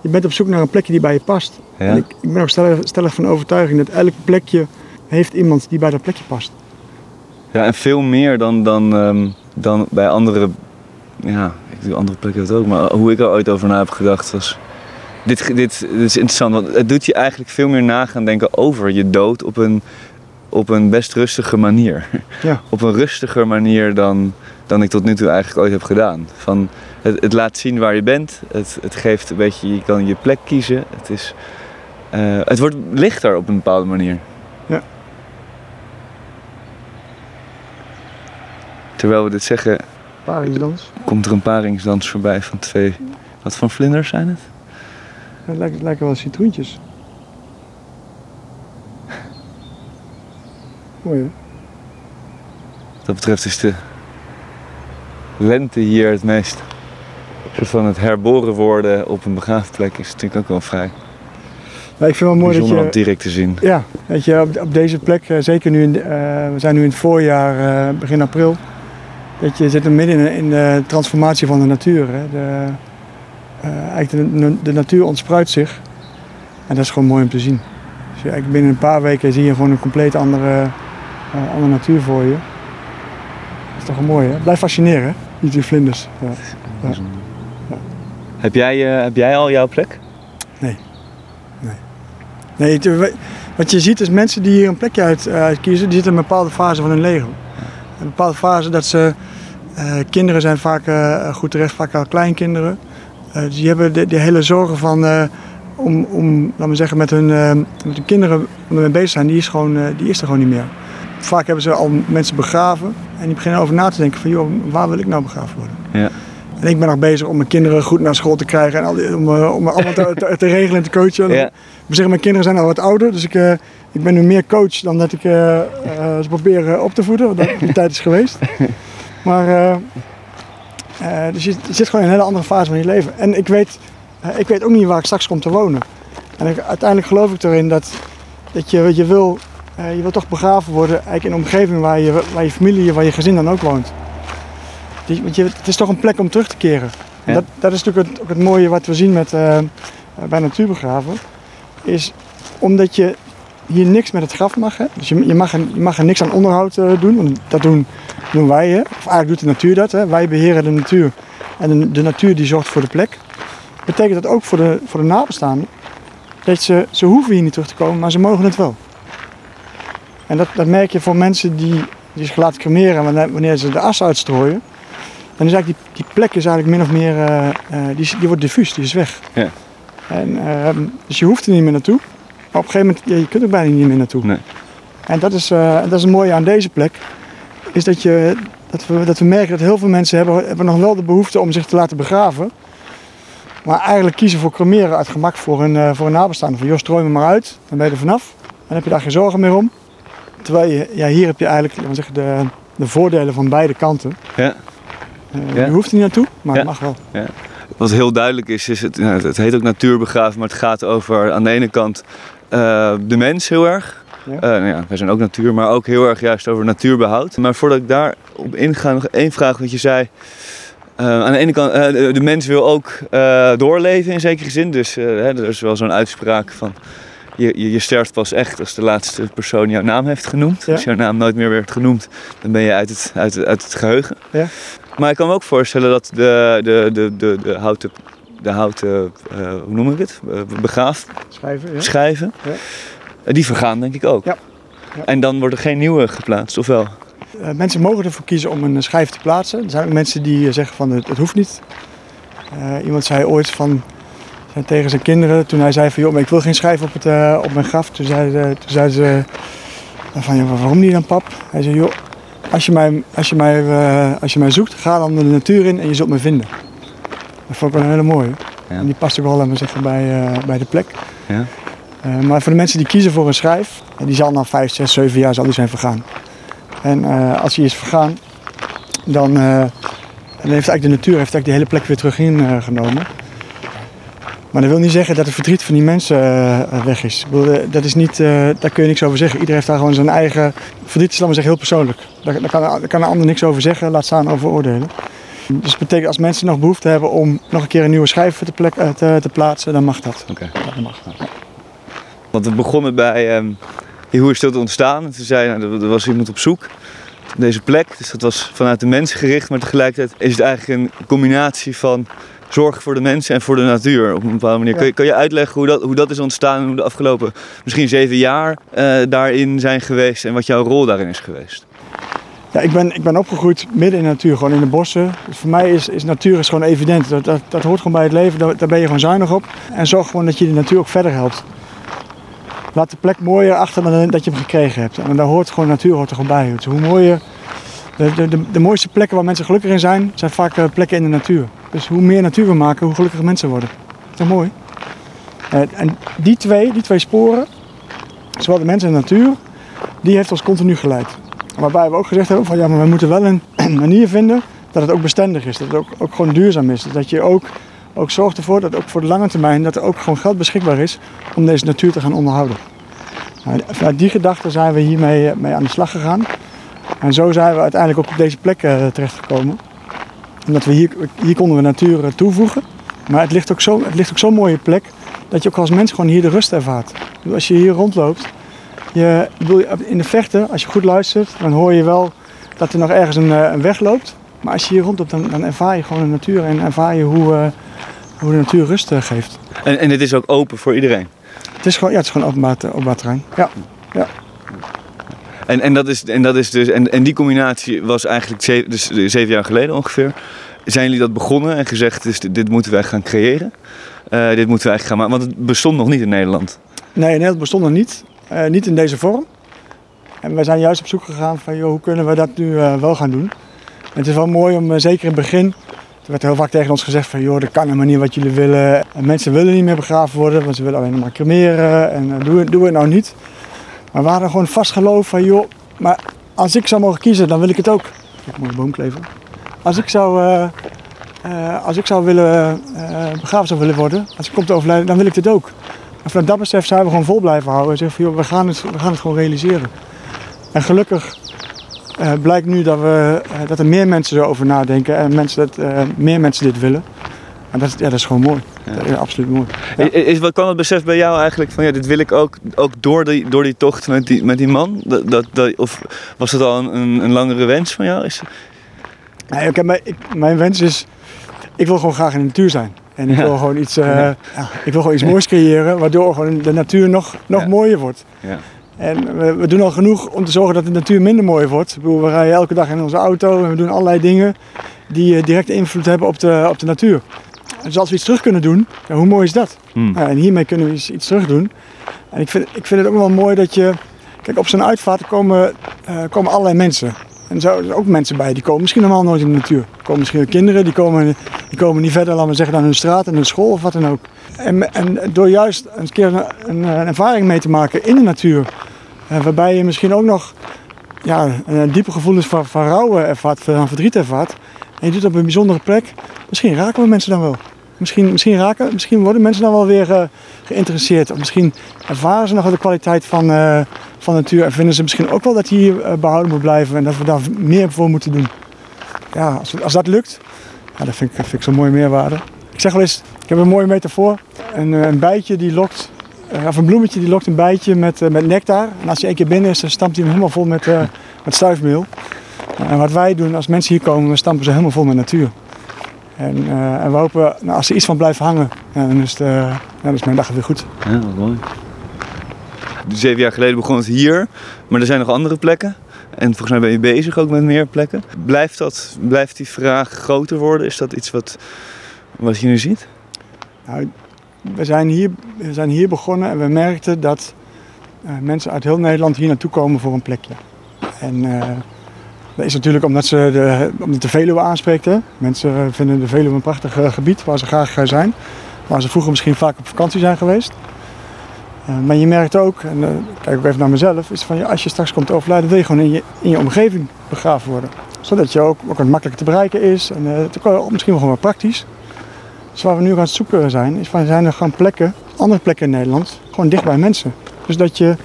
Speaker 3: je bent op zoek naar een plekje die bij je past.
Speaker 2: Ja.
Speaker 3: En ik, ik ben ook stellig, stellig van overtuiging dat elk plekje heeft iemand die bij dat plekje past.
Speaker 2: Ja, en veel meer dan, dan, ehm, dan bij andere. Ja, ik doe andere plekken het ook, maar hoe ik er ooit over na heb gedacht was. Dit, dit, dit is interessant, want het doet je eigenlijk veel meer na gaan denken over je dood op een, op een best rustige manier.
Speaker 3: Ja. [laughs]
Speaker 2: Op een rustiger manier dan, dan ik tot nu toe eigenlijk ooit heb gedaan. Van, het, het laat zien waar je bent, het, het geeft een beetje, je kan je plek kiezen. Het, is, eh, het wordt lichter op een bepaalde manier.
Speaker 3: Ja.
Speaker 2: Terwijl we dit zeggen,
Speaker 3: Paringsdans.
Speaker 2: komt er een paringsdans voorbij van twee. Wat voor vlinders zijn het?
Speaker 3: Het lijken wel citroentjes. Mooi hè?
Speaker 2: Wat dat betreft is de lente hier het meest. Een soort van het herboren worden op een begraafplek is natuurlijk ook wel vrij
Speaker 3: Maar ik vind het wel mooi dat je...
Speaker 2: direct te zien.
Speaker 3: Ja, weet je, op, op deze plek, eh, zeker nu, in, eh, we zijn nu in het voorjaar, eh, begin april. Dat je zit midden in, in de transformatie van de natuur. Hè. De, eigenlijk de, de natuur ontspruit zich. En dat is gewoon mooi om te zien. Dus ja, eigenlijk binnen een paar weken zie je gewoon een compleet andere, andere natuur voor je. Dat is toch wel mooi hè? Blijf fascineren? Niet die vlinders. Ja. Ja.
Speaker 2: Heb, jij, heb jij al jouw plek?
Speaker 3: Nee, het- wat je ziet is mensen die hier een plekje uit, eh, uitkiezen, die zitten in een bepaalde fase van hun leven. Een bepaalde fase dat ze, eh, kinderen zijn vaak eh, goed terecht, vaak al kleinkinderen. Dus die hebben de, hele zorgen van, om, om, laten we zeggen, met hun, met hun kinderen ermee bezig zijn, die is, gewoon, die is er gewoon niet meer. Vaak hebben ze al mensen begraven en die beginnen over na te denken van, joh, waar wil ik nou begraven worden?
Speaker 2: Ja.
Speaker 3: En ik ben nog bezig om mijn kinderen goed naar school te krijgen en al die- om, eh, om allemaal te, te, te regelen en te coachen. [laughs]
Speaker 2: Ja.
Speaker 3: We zeggen, mijn kinderen zijn al wat ouder, dus ik, eh, ik ben nu meer coach dan dat ik eh, ze probeer op te voeden. Dat [laughs] die tijd is geweest. Maar dus je, je zit gewoon in een hele andere fase van je leven. En ik weet, ik weet ook niet waar ik straks kom te wonen. En ik, uiteindelijk geloof ik erin dat, dat je, wat je wil, je wil toch begraven worden eigenlijk in een omgeving waar je, waar je familie, waar je gezin dan ook woont. Die, want je, het is toch een plek om terug te keren.
Speaker 2: Ja.
Speaker 3: Dat, dat is natuurlijk het, ook het mooie wat we zien met, eh, bij natuurbegraven is omdat je hier niks met het graf mag. Hè? Dus je, je, mag er, je mag er niks aan onderhoud eh, doen. Want dat doen, doen wij. Hè? Of eigenlijk doet de natuur dat. Hè? Wij beheren de natuur. En de, de natuur die zorgt voor de plek. Betekent dat ook voor de, voor de nabestaanden. Dat ze, ze hoeven hier niet terug te komen, maar ze mogen het wel. En dat, dat merk je voor mensen die, die zich laten cremeren wanneer ze de as uitstrooien. Dan is eigenlijk die, die plek is eigenlijk min of meer, eh, eh, die, die wordt diffuus, die is weg.
Speaker 2: Ja.
Speaker 3: En, ehm, dus je hoeft er niet meer naartoe. Maar op een gegeven moment, ja, je kunt er bijna niet meer naartoe.
Speaker 2: Nee.
Speaker 3: En dat is, eh, dat is het mooie aan deze plek. Is dat, je, dat, we, dat we merken dat heel veel mensen hebben, hebben nog wel de behoefte om zich te laten begraven. Maar eigenlijk kiezen voor cremeren uit gemak voor een, eh, voor een nabestaande. Van joh, strooi me maar uit, dan ben je er vanaf. Dan heb je daar geen zorgen meer om. terwijl je, ja, hier heb je eigenlijk laten we zeggen, de, de voordelen van beide kanten.
Speaker 2: Ja. Ja.
Speaker 3: Je hoeft er niet naartoe, maar het mag wel.
Speaker 2: Wat heel duidelijk is, is het, nou, het heet ook natuurbegraven, maar het gaat over aan de ene kant eh, de mens heel erg.
Speaker 3: Ja.
Speaker 2: Eh, nou ja, wij zijn ook natuur, maar ook heel erg juist over natuurbehoud. Maar voordat ik daarop inga, nog één vraag wat je zei. Eh, aan de ene kant, de, mens wil ook doorleven in zekere zin. Dus hè, er is wel zo'n uitspraak van... Je, je, je sterft pas echt als de laatste persoon jouw naam heeft genoemd.
Speaker 3: Ja.
Speaker 2: Als jouw naam nooit meer werd genoemd, dan ben je uit het, uit het, uit het geheugen. Maar ik kan me ook voorstellen dat de, de, de, de, de houten, de houten eh, hoe noem ik het, Eh, begraaf,
Speaker 3: ja.
Speaker 2: schijven,
Speaker 3: Ja.
Speaker 2: eh, die vergaan denk ik ook.
Speaker 3: Ja. Ja.
Speaker 2: En dan wordt er geen nieuwe geplaatst, of wel?
Speaker 3: Mensen mogen ervoor kiezen om een schijf te plaatsen. Er zijn ook mensen die zeggen van het, het hoeft niet. Iemand zei ooit van, tegen zijn kinderen, toen hij zei van joh, maar ik wil geen schijf op, het, op mijn graf. Toen zeiden toen ze van ja, waarom niet dan pap? Hij zei joh, als je mij, als je mij, eh, als je mij zoekt, ga dan de natuur in en je zult me vinden. Dat vond ik wel een hele mooie.
Speaker 2: Ja.
Speaker 3: En die past ook wel laten we zeggen, bij, eh, bij de plek.
Speaker 2: Ja.
Speaker 3: Eh, maar voor de mensen die kiezen voor een schijf, eh, die zal na 5, 6, 7 jaar zal die zijn vergaan. En als die is vergaan, dan, dan heeft eigenlijk de natuur heeft eigenlijk die hele plek weer terug ingenomen. Maar dat wil niet zeggen dat het verdriet van die mensen eh, weg is. Eh, dat is niet, eh, daar kun je niks over zeggen. Iedereen heeft daar gewoon zijn eigen verdriet, is laten we zeggen, heel persoonlijk. Daar, daar, kan, daar kan een ander niks over zeggen, laat staan over oordelen. Dus dat betekent als mensen nog behoefte hebben om nog een keer een nieuwe schijf te, plek, te, te plaatsen, dan mag dat.
Speaker 2: Oké.
Speaker 3: Ja, dat mag.
Speaker 2: Want we begonnen bij ehm hoe is stilte ontstaan. En toen zei nou, er- was iemand op zoek deze plek. Dus dat was vanuit de mensen gericht. Maar tegelijkertijd is het eigenlijk een combinatie van zorg voor de mensen en voor de natuur. Op een bepaalde manier.
Speaker 3: Ja.
Speaker 2: Kun, je, kan je uitleggen hoe dat, hoe dat is ontstaan en hoe de afgelopen misschien zeven jaar eh, daarin zijn geweest. En wat jouw rol daarin is geweest?
Speaker 3: Ja, ik ben, ik ben opgegroeid midden in de natuur, gewoon in de bossen. Dus voor mij is, is natuur is gewoon evident. Dat, dat, dat hoort gewoon bij het leven, daar, daar ben je gewoon zuinig op. En zorg gewoon dat je de natuur ook verder helpt. Laat de plek mooier achter dan dat je hem gekregen hebt. En daar hoort gewoon natuur hoort er gewoon bij. Dus hoe mooier, de, de, de, de mooiste plekken waar mensen gelukkig in zijn, zijn vaak eh, plekken in de natuur. Dus hoe meer natuur we maken, hoe gelukkiger mensen worden. Dat is mooi? Eh, en die twee, die twee sporen, zowel de mens en de natuur, die heeft ons continu geleid. Waarbij we ook gezegd hebben van ja, maar we moeten wel een [clears throat] manier vinden dat het ook bestendig is. Dat het ook, ook gewoon duurzaam is. Dat je ook, ook zorgt ervoor dat ook voor de lange termijn dat er ook gewoon geld beschikbaar is om deze natuur te gaan onderhouden. Nou, vanuit die gedachte zijn we hiermee eh, mee aan de slag gegaan. En zo zijn we uiteindelijk ook op deze plek eh, terechtgekomen. Omdat we hier, hier konden we natuur eh, toevoegen. Maar het ligt ook zo- het ligt ook zo'n mooie plek dat je ook als mens gewoon hier de rust ervaart. Dus Als je hier rondloopt, je, bedoel, in de vechten, als je goed luistert, dan hoor je wel dat er nog ergens een, eh, een weg loopt. Maar als je hier rondloopt, dan, dan ervaar je gewoon de natuur en ervaar je hoe, eh, hoe de natuur rust geeft.
Speaker 2: En, en het is ook open voor iedereen.
Speaker 3: Het is gewoon, ja, het is gewoon openbaar, openbaar terrein. Ja.
Speaker 2: En, en, dat is, en, dat is dus, en, en die combinatie was eigenlijk ze- dus zeven jaar geleden ongeveer. Zijn jullie dat begonnen en gezegd, dus dit, moeten wij gaan creëren? Eh, dit moeten we eigenlijk gaan maken, want het bestond nog niet in Nederland.
Speaker 3: Nee, Nederland bestond nog niet. Eh, niet in deze vorm. En we zijn juist op zoek gegaan van joh, hoe kunnen we dat nu eh, wel gaan doen. En het is wel mooi om, zeker in het begin, er werd heel vaak tegen ons gezegd van joh, dat kan helemaal niet wat jullie willen. En mensen willen niet meer begraven worden, want ze willen alleen maar cremeren. En doe, doe het nou niet. Maar we hadden gewoon vast geloof van joh, maar als ik zou mogen kiezen, dan wil ik het ook. Kijk, mooie boomklever. Als ik zou, eh, eh, als ik zou willen, eh, begraven zou willen worden, als ik kom te overlijden, dan wil ik dit ook. En vanuit dat besef zijn we gewoon vol blijven houden. En zeggen van, joh, we gaan het, we gaan het gewoon realiseren. En gelukkig blijkt nu dat, we, dat er meer mensen erover nadenken en mensen dat, meer mensen dit willen. En dat, is- ja, dat is gewoon mooi.
Speaker 2: Ja.
Speaker 3: Dat is absoluut mooi.
Speaker 2: Is, wat kan het besef bij jou eigenlijk van ja, dit wil ik ook, ook door, die, door die tocht met die, met die man? Dat, dat, dat- of was dat al een, een, een langere wens van jou? Is,
Speaker 3: Nee, oké, mijn, ik, mijn wens is, ik wil gewoon graag in de natuur zijn. En ik
Speaker 2: Ja.
Speaker 3: wil gewoon iets, eh, ja, ik wil gewoon iets moois creëren, waardoor gewoon de natuur nog, nog mooier wordt.
Speaker 2: ja.
Speaker 3: En we, we doen al genoeg om te zorgen dat de natuur minder mooi wordt. Ik bedoel, we rijden elke dag in onze auto en we doen allerlei dingen die eh, directe invloed hebben op de, op de natuur. Dus als we iets terug kunnen doen, ja, hoe mooi is dat?
Speaker 2: Hmm.
Speaker 3: En hiermee kunnen we iets, iets terug doen. En ik vind, ik vind het ook wel mooi dat je... Kijk, op zo'n uitvaart komen, eh, komen allerlei mensen. En zo zijn er ook mensen bij die komen misschien normaal nooit in de natuur. Er komen misschien kinderen, die komen, die komen niet verder, laten we zeggen, dan hun straat en hun school of wat dan ook. En, en door juist een keer een, een, een ervaring mee te maken in de natuur, eh, waarbij je misschien ook nog ja, een diepe gevoelens van, van rouw ervaart, van verdriet ervaart. En je doet het op een bijzondere plek. Misschien raken we mensen dan wel. Misschien, misschien, raken, misschien worden mensen dan wel weer uh, geïnteresseerd. Of misschien ervaren ze nog de kwaliteit van, uh, van natuur. En vinden ze misschien ook wel dat die hier uh, behouden moet blijven. En dat we daar meer voor moeten doen. Ja, als, als dat lukt, ja, dat vind ik, vind ik zo'n mooie meerwaarde. Ik zeg wel eens, ik heb een mooie metafoor. Een, een bijtje die lokt, of een bloemetje die lokt een bijtje met, met nectar. En als hij één keer binnen is, dan stampt hij hem helemaal vol met, met stuifmeel. En wat wij doen als mensen hier komen, we stampen ze helemaal vol met natuur. En, uh, en we hopen, nou, als er iets van blijft hangen, ja, dan, is ja, dan is mijn dag weer goed.
Speaker 2: Ja, wat mooi. Zeven jaar geleden begon het hier, maar er zijn nog andere plekken. En volgens mij ben je bezig ook met meer plekken. Blijft, dat, blijft die vraag groter worden? Is dat iets wat, wat je nu ziet?
Speaker 3: Nou, we, zijn hier, we zijn hier begonnen en we merkten dat uh, mensen uit heel Nederland hier naartoe komen voor een plekje. En dat is natuurlijk omdat ze de, omdat de Veluwe aanspreekt. Hè. Mensen vinden de Veluwe een prachtig uh, gebied waar ze graag zijn. Waar ze vroeger misschien vaak op vakantie zijn geweest. Maar je merkt ook, en uh, kijk ook even naar mezelf, is van ja, als je straks komt overlijden, wil je gewoon in je, in je omgeving begraven worden. Zodat je ook, ook wat makkelijker te bereiken is en het misschien wel gewoon praktisch. Dus waar we nu aan het zoeken zijn, is van zijn er gewoon plekken, andere plekken in Nederland, gewoon dicht bij mensen. Dus dat je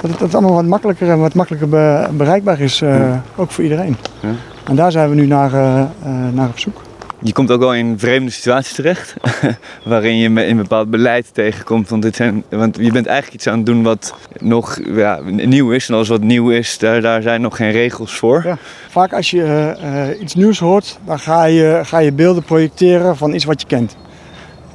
Speaker 3: dat het, allemaal wat makkelijker en wat makkelijker bereikbaar is, ja. ook voor iedereen. Ja. En daar zijn we nu naar, uh, naar op zoek.
Speaker 2: Je komt ook wel in vreemde situaties terecht, [laughs] waarin je in een bepaald beleid tegenkomt. Want, dit zijn, want je bent eigenlijk iets aan het doen wat nog ja, nieuw is. En als wat nieuw is, daar, daar zijn nog geen regels voor. Ja.
Speaker 3: Vaak als je uh, iets nieuws hoort, dan ga je, ga je beelden projecteren van iets wat je kent.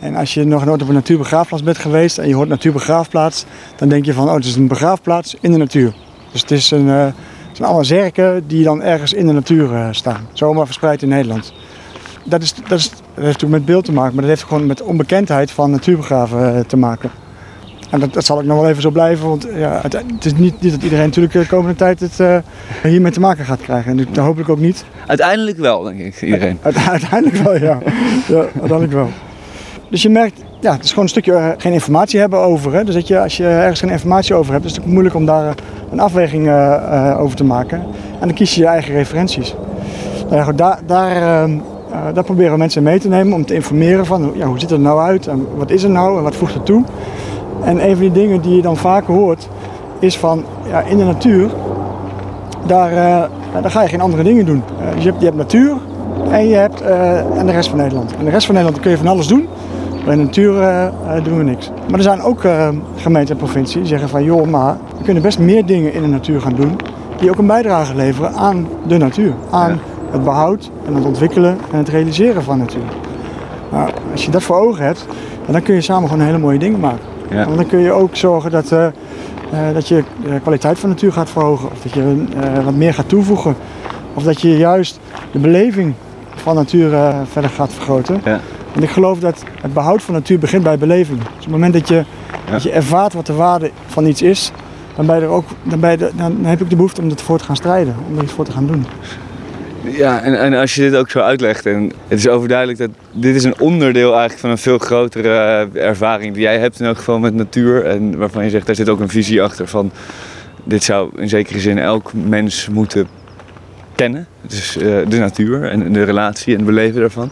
Speaker 3: En als je nog nooit op een natuurbegraafplaats bent geweest en je hoort natuurbegraafplaats, dan denk je van, oh, het is een begraafplaats in de natuur. Dus het, is een, uh, het zijn allemaal zerken die dan ergens in de natuur uh, staan, zomaar verspreid in Nederland. Dat, is, dat, is, dat heeft natuurlijk met beeld te maken, maar dat heeft gewoon met onbekendheid van natuurbegraven uh, te maken. En dat, dat, zal ook nog wel even zo blijven, want ja, het, het is niet, niet, dat iedereen natuurlijk de komende tijd het uh, hiermee te maken gaat krijgen. En dat hoop ik ook niet.
Speaker 2: Uiteindelijk wel, denk ik, iedereen.
Speaker 3: Uiteindelijk wel, ja. ja uiteindelijk wel. Dus je merkt, ja, het is gewoon een stukje uh, geen informatie hebben over. Hè? Dus dat je, als je ergens geen informatie over hebt, is het moeilijk om daar uh, een afweging uh, over te maken. En dan kies je je eigen referenties. Nou ja, goed, daar, daar, ehm, daar proberen we mensen mee te nemen om te informeren van ja, hoe ziet het er nou uit en wat is er nou en wat voegt het toe. En een van die dingen die je dan vaker hoort, is van ja, in de natuur, daar, daar ga je geen andere dingen doen. dus je hebt, je hebt natuur en je hebt en de rest van Nederland. En de rest van Nederland kun je van alles doen. Bij de natuur uh, doen we niks. Maar er zijn ook uh, gemeenten en provincies die zeggen van joh, maar we kunnen best meer dingen in de natuur gaan doen. Die ook een bijdrage leveren aan de natuur. Aan ja. het behoud en het ontwikkelen en het realiseren van natuur. Nou, als je dat voor ogen hebt, dan kun je samen gewoon hele mooie dingen maken. Ja. Want dan kun je ook zorgen dat, uh, dat je de kwaliteit van de natuur gaat verhogen. Of dat je wat meer gaat toevoegen. Of dat je juist de beleving van natuur verder gaat vergroten. Ja. Ik geloof dat het behoud van natuur begint bij beleving. Dus op het moment dat je, ja. dat je ervaart wat de waarde van iets is, dan, ben je er ook, dan, ben je de, dan heb ik de behoefte om ervoor te gaan strijden, om er iets voor te gaan doen.
Speaker 2: Ja, en, en als je dit ook zo uitlegt, en het is overduidelijk dat dit is een onderdeel eigenlijk van een veel grotere ervaring die jij hebt in elk geval met natuur. En waarvan je zegt, daar zit ook een visie achter van, dit zou in zekere zin elk mens moeten kennen. Dus uh, de natuur en de relatie en het beleven daarvan.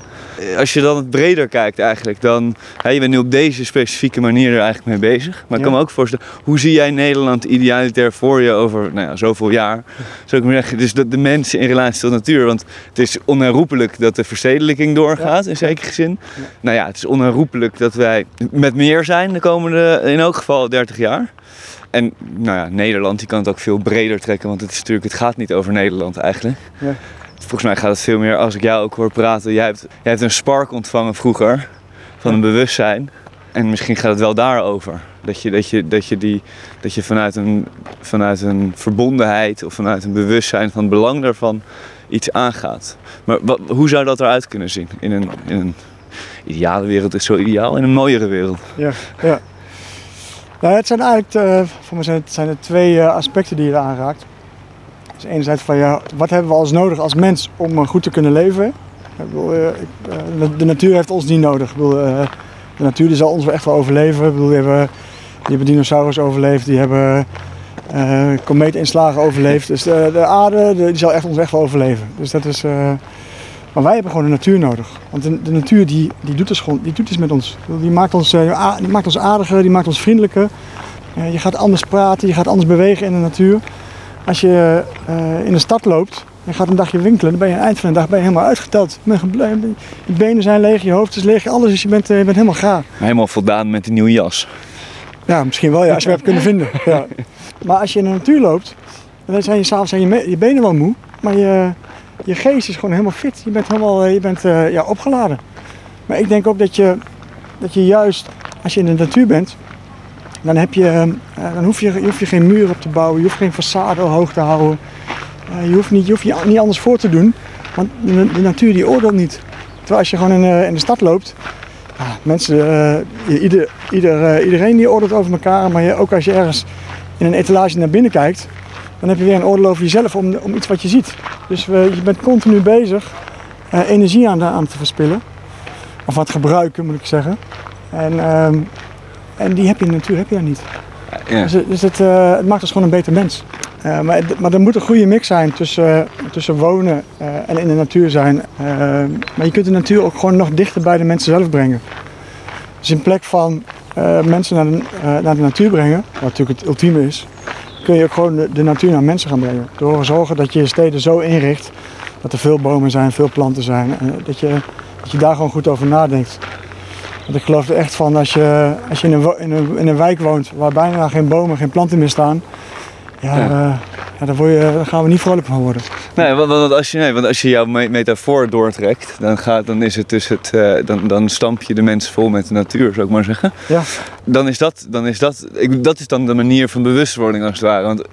Speaker 2: Als je dan het breder kijkt eigenlijk, dan... Hè, je bent nu op deze specifieke manier er eigenlijk mee bezig. Maar ik kan me ook voorstellen, hoe zie jij Nederland idealitair voor je over nou ja, zoveel jaar? Zou ik maar zeggen, dus de, de mensen in relatie tot natuur. Want het is onherroepelijk dat de verstedelijking doorgaat, in zekere zin. Nou ja, het is onherroepelijk dat wij met meer zijn de komende, in elk geval 30 jaar. En nou ja, Nederland die kan het ook veel breder trekken, want het, is natuurlijk, het gaat niet over Nederland eigenlijk. Volgens mij gaat het veel meer, als ik jou ook hoor praten, jij hebt, jij hebt een spark ontvangen vroeger van een bewustzijn. En misschien gaat het wel daarover. Dat je, dat je, dat je, die, dat je vanuit, een, vanuit een verbondenheid of vanuit een bewustzijn van het belang daarvan iets aangaat. Maar wat, hoe zou dat eruit kunnen zien in een, in een ideale wereld? is zo ideaal, in een mooiere wereld.
Speaker 3: Ja, ja. Nou, het zijn eigenlijk, uh, voor mij zijn het, zijn het twee uh, aspecten die je aanraakt. Dus enerzijds van ja, wat hebben we als nodig als mens om uh, goed te kunnen leven? Ik bedoel, ik, de natuur heeft ons niet nodig. Ik bedoel, de natuur die zal ons wel echt wel overleven. Ik bedoel, die hebben, die hebben dinosaurus overleefd, die hebben eh komeetinslagen overleeft. Dus de, de aarde de- die zal echt ons echt wel overleven. Dus dat is, eh, maar wij hebben gewoon de natuur nodig. Want de, natuur die, die, doet dus die doet iets met ons. Die maakt ons, eh, die maakt ons aardiger, die maakt ons vriendelijker. Eh, je gaat anders praten, je gaat anders bewegen in de natuur. Als je eh, in de stad loopt en gaat een dagje winkelen, dan ben je aan het eind van de dag ben je helemaal uitgeteld. Je, benen zijn leeg, je hoofd is leeg, alles is, je bent, eh, je bent helemaal gaar.
Speaker 2: Helemaal voldaan met die nieuwe jas.
Speaker 3: Ja, misschien wel, ja, als je hem hebt kunnen vinden. Ja. Maar als je in de natuur loopt, dan zijn je s'avonds je, je benen wel moe, maar je, je geest is gewoon helemaal fit. Je bent helemaal eh, je bent, ja, opgeladen. Maar ik denk ook dat je, dat je juist, als je in de natuur bent, dan, heb je, eh, dan hoef, je, hoef je geen muur op te bouwen, je hoeft geen façade hoog te houden. Eh, je hoeft niet, je hoeft je niet anders voor te doen, want de, de natuur die oordeelt niet. Terwijl als je gewoon in, eh, in de stad loopt, mensen, ieder, ieder, iedereen die oordeelt over elkaar, maar je, ook als je ergens in een etalage naar binnen kijkt, dan heb je weer een oordeel over jezelf om, om iets wat je ziet. Dus je bent continu bezig energie aan, de- aan te verspillen. Of het gebruiken, moet ik zeggen. En, ehm, en die heb je in de natuur heb je daar niet.
Speaker 2: Ja.
Speaker 3: Dus, het- dus het, eh, het maakt ons gewoon een beter mens. Eh, maar, maar er moet een goede mix zijn tussen, tussen wonen eh, en in de natuur zijn. Eh, maar je kunt de natuur ook gewoon nog dichter bij de mensen zelf brengen. Dus in plek van eh, mensen naar de, eh, naar de natuur brengen, wat natuurlijk het ultieme is, kun je ook gewoon de, de natuur naar mensen gaan brengen. Door te zorgen dat je je steden zo inricht dat er veel bomen zijn, veel planten zijn. En dat, je, dat je daar gewoon goed over nadenkt. Want ik geloof er echt van, als je, als je in, een, in, een, in een wijk woont waar bijna geen bomen, geen planten meer staan, ja,
Speaker 2: Ja.
Speaker 3: eh, ja, daar, word je, daar gaan we niet vrolijk van worden.
Speaker 2: Nee, want, want als je, nee, want als je jouw me- metafoor doortrekt, dan, gaat, dan, is het dus het, eh, dan, dan stamp je de mensen vol met de natuur, zou ik maar zeggen.
Speaker 3: Ja.
Speaker 2: Dan is dat, dan is dat, ik, dat is dan de manier van bewustwording als het ware. Want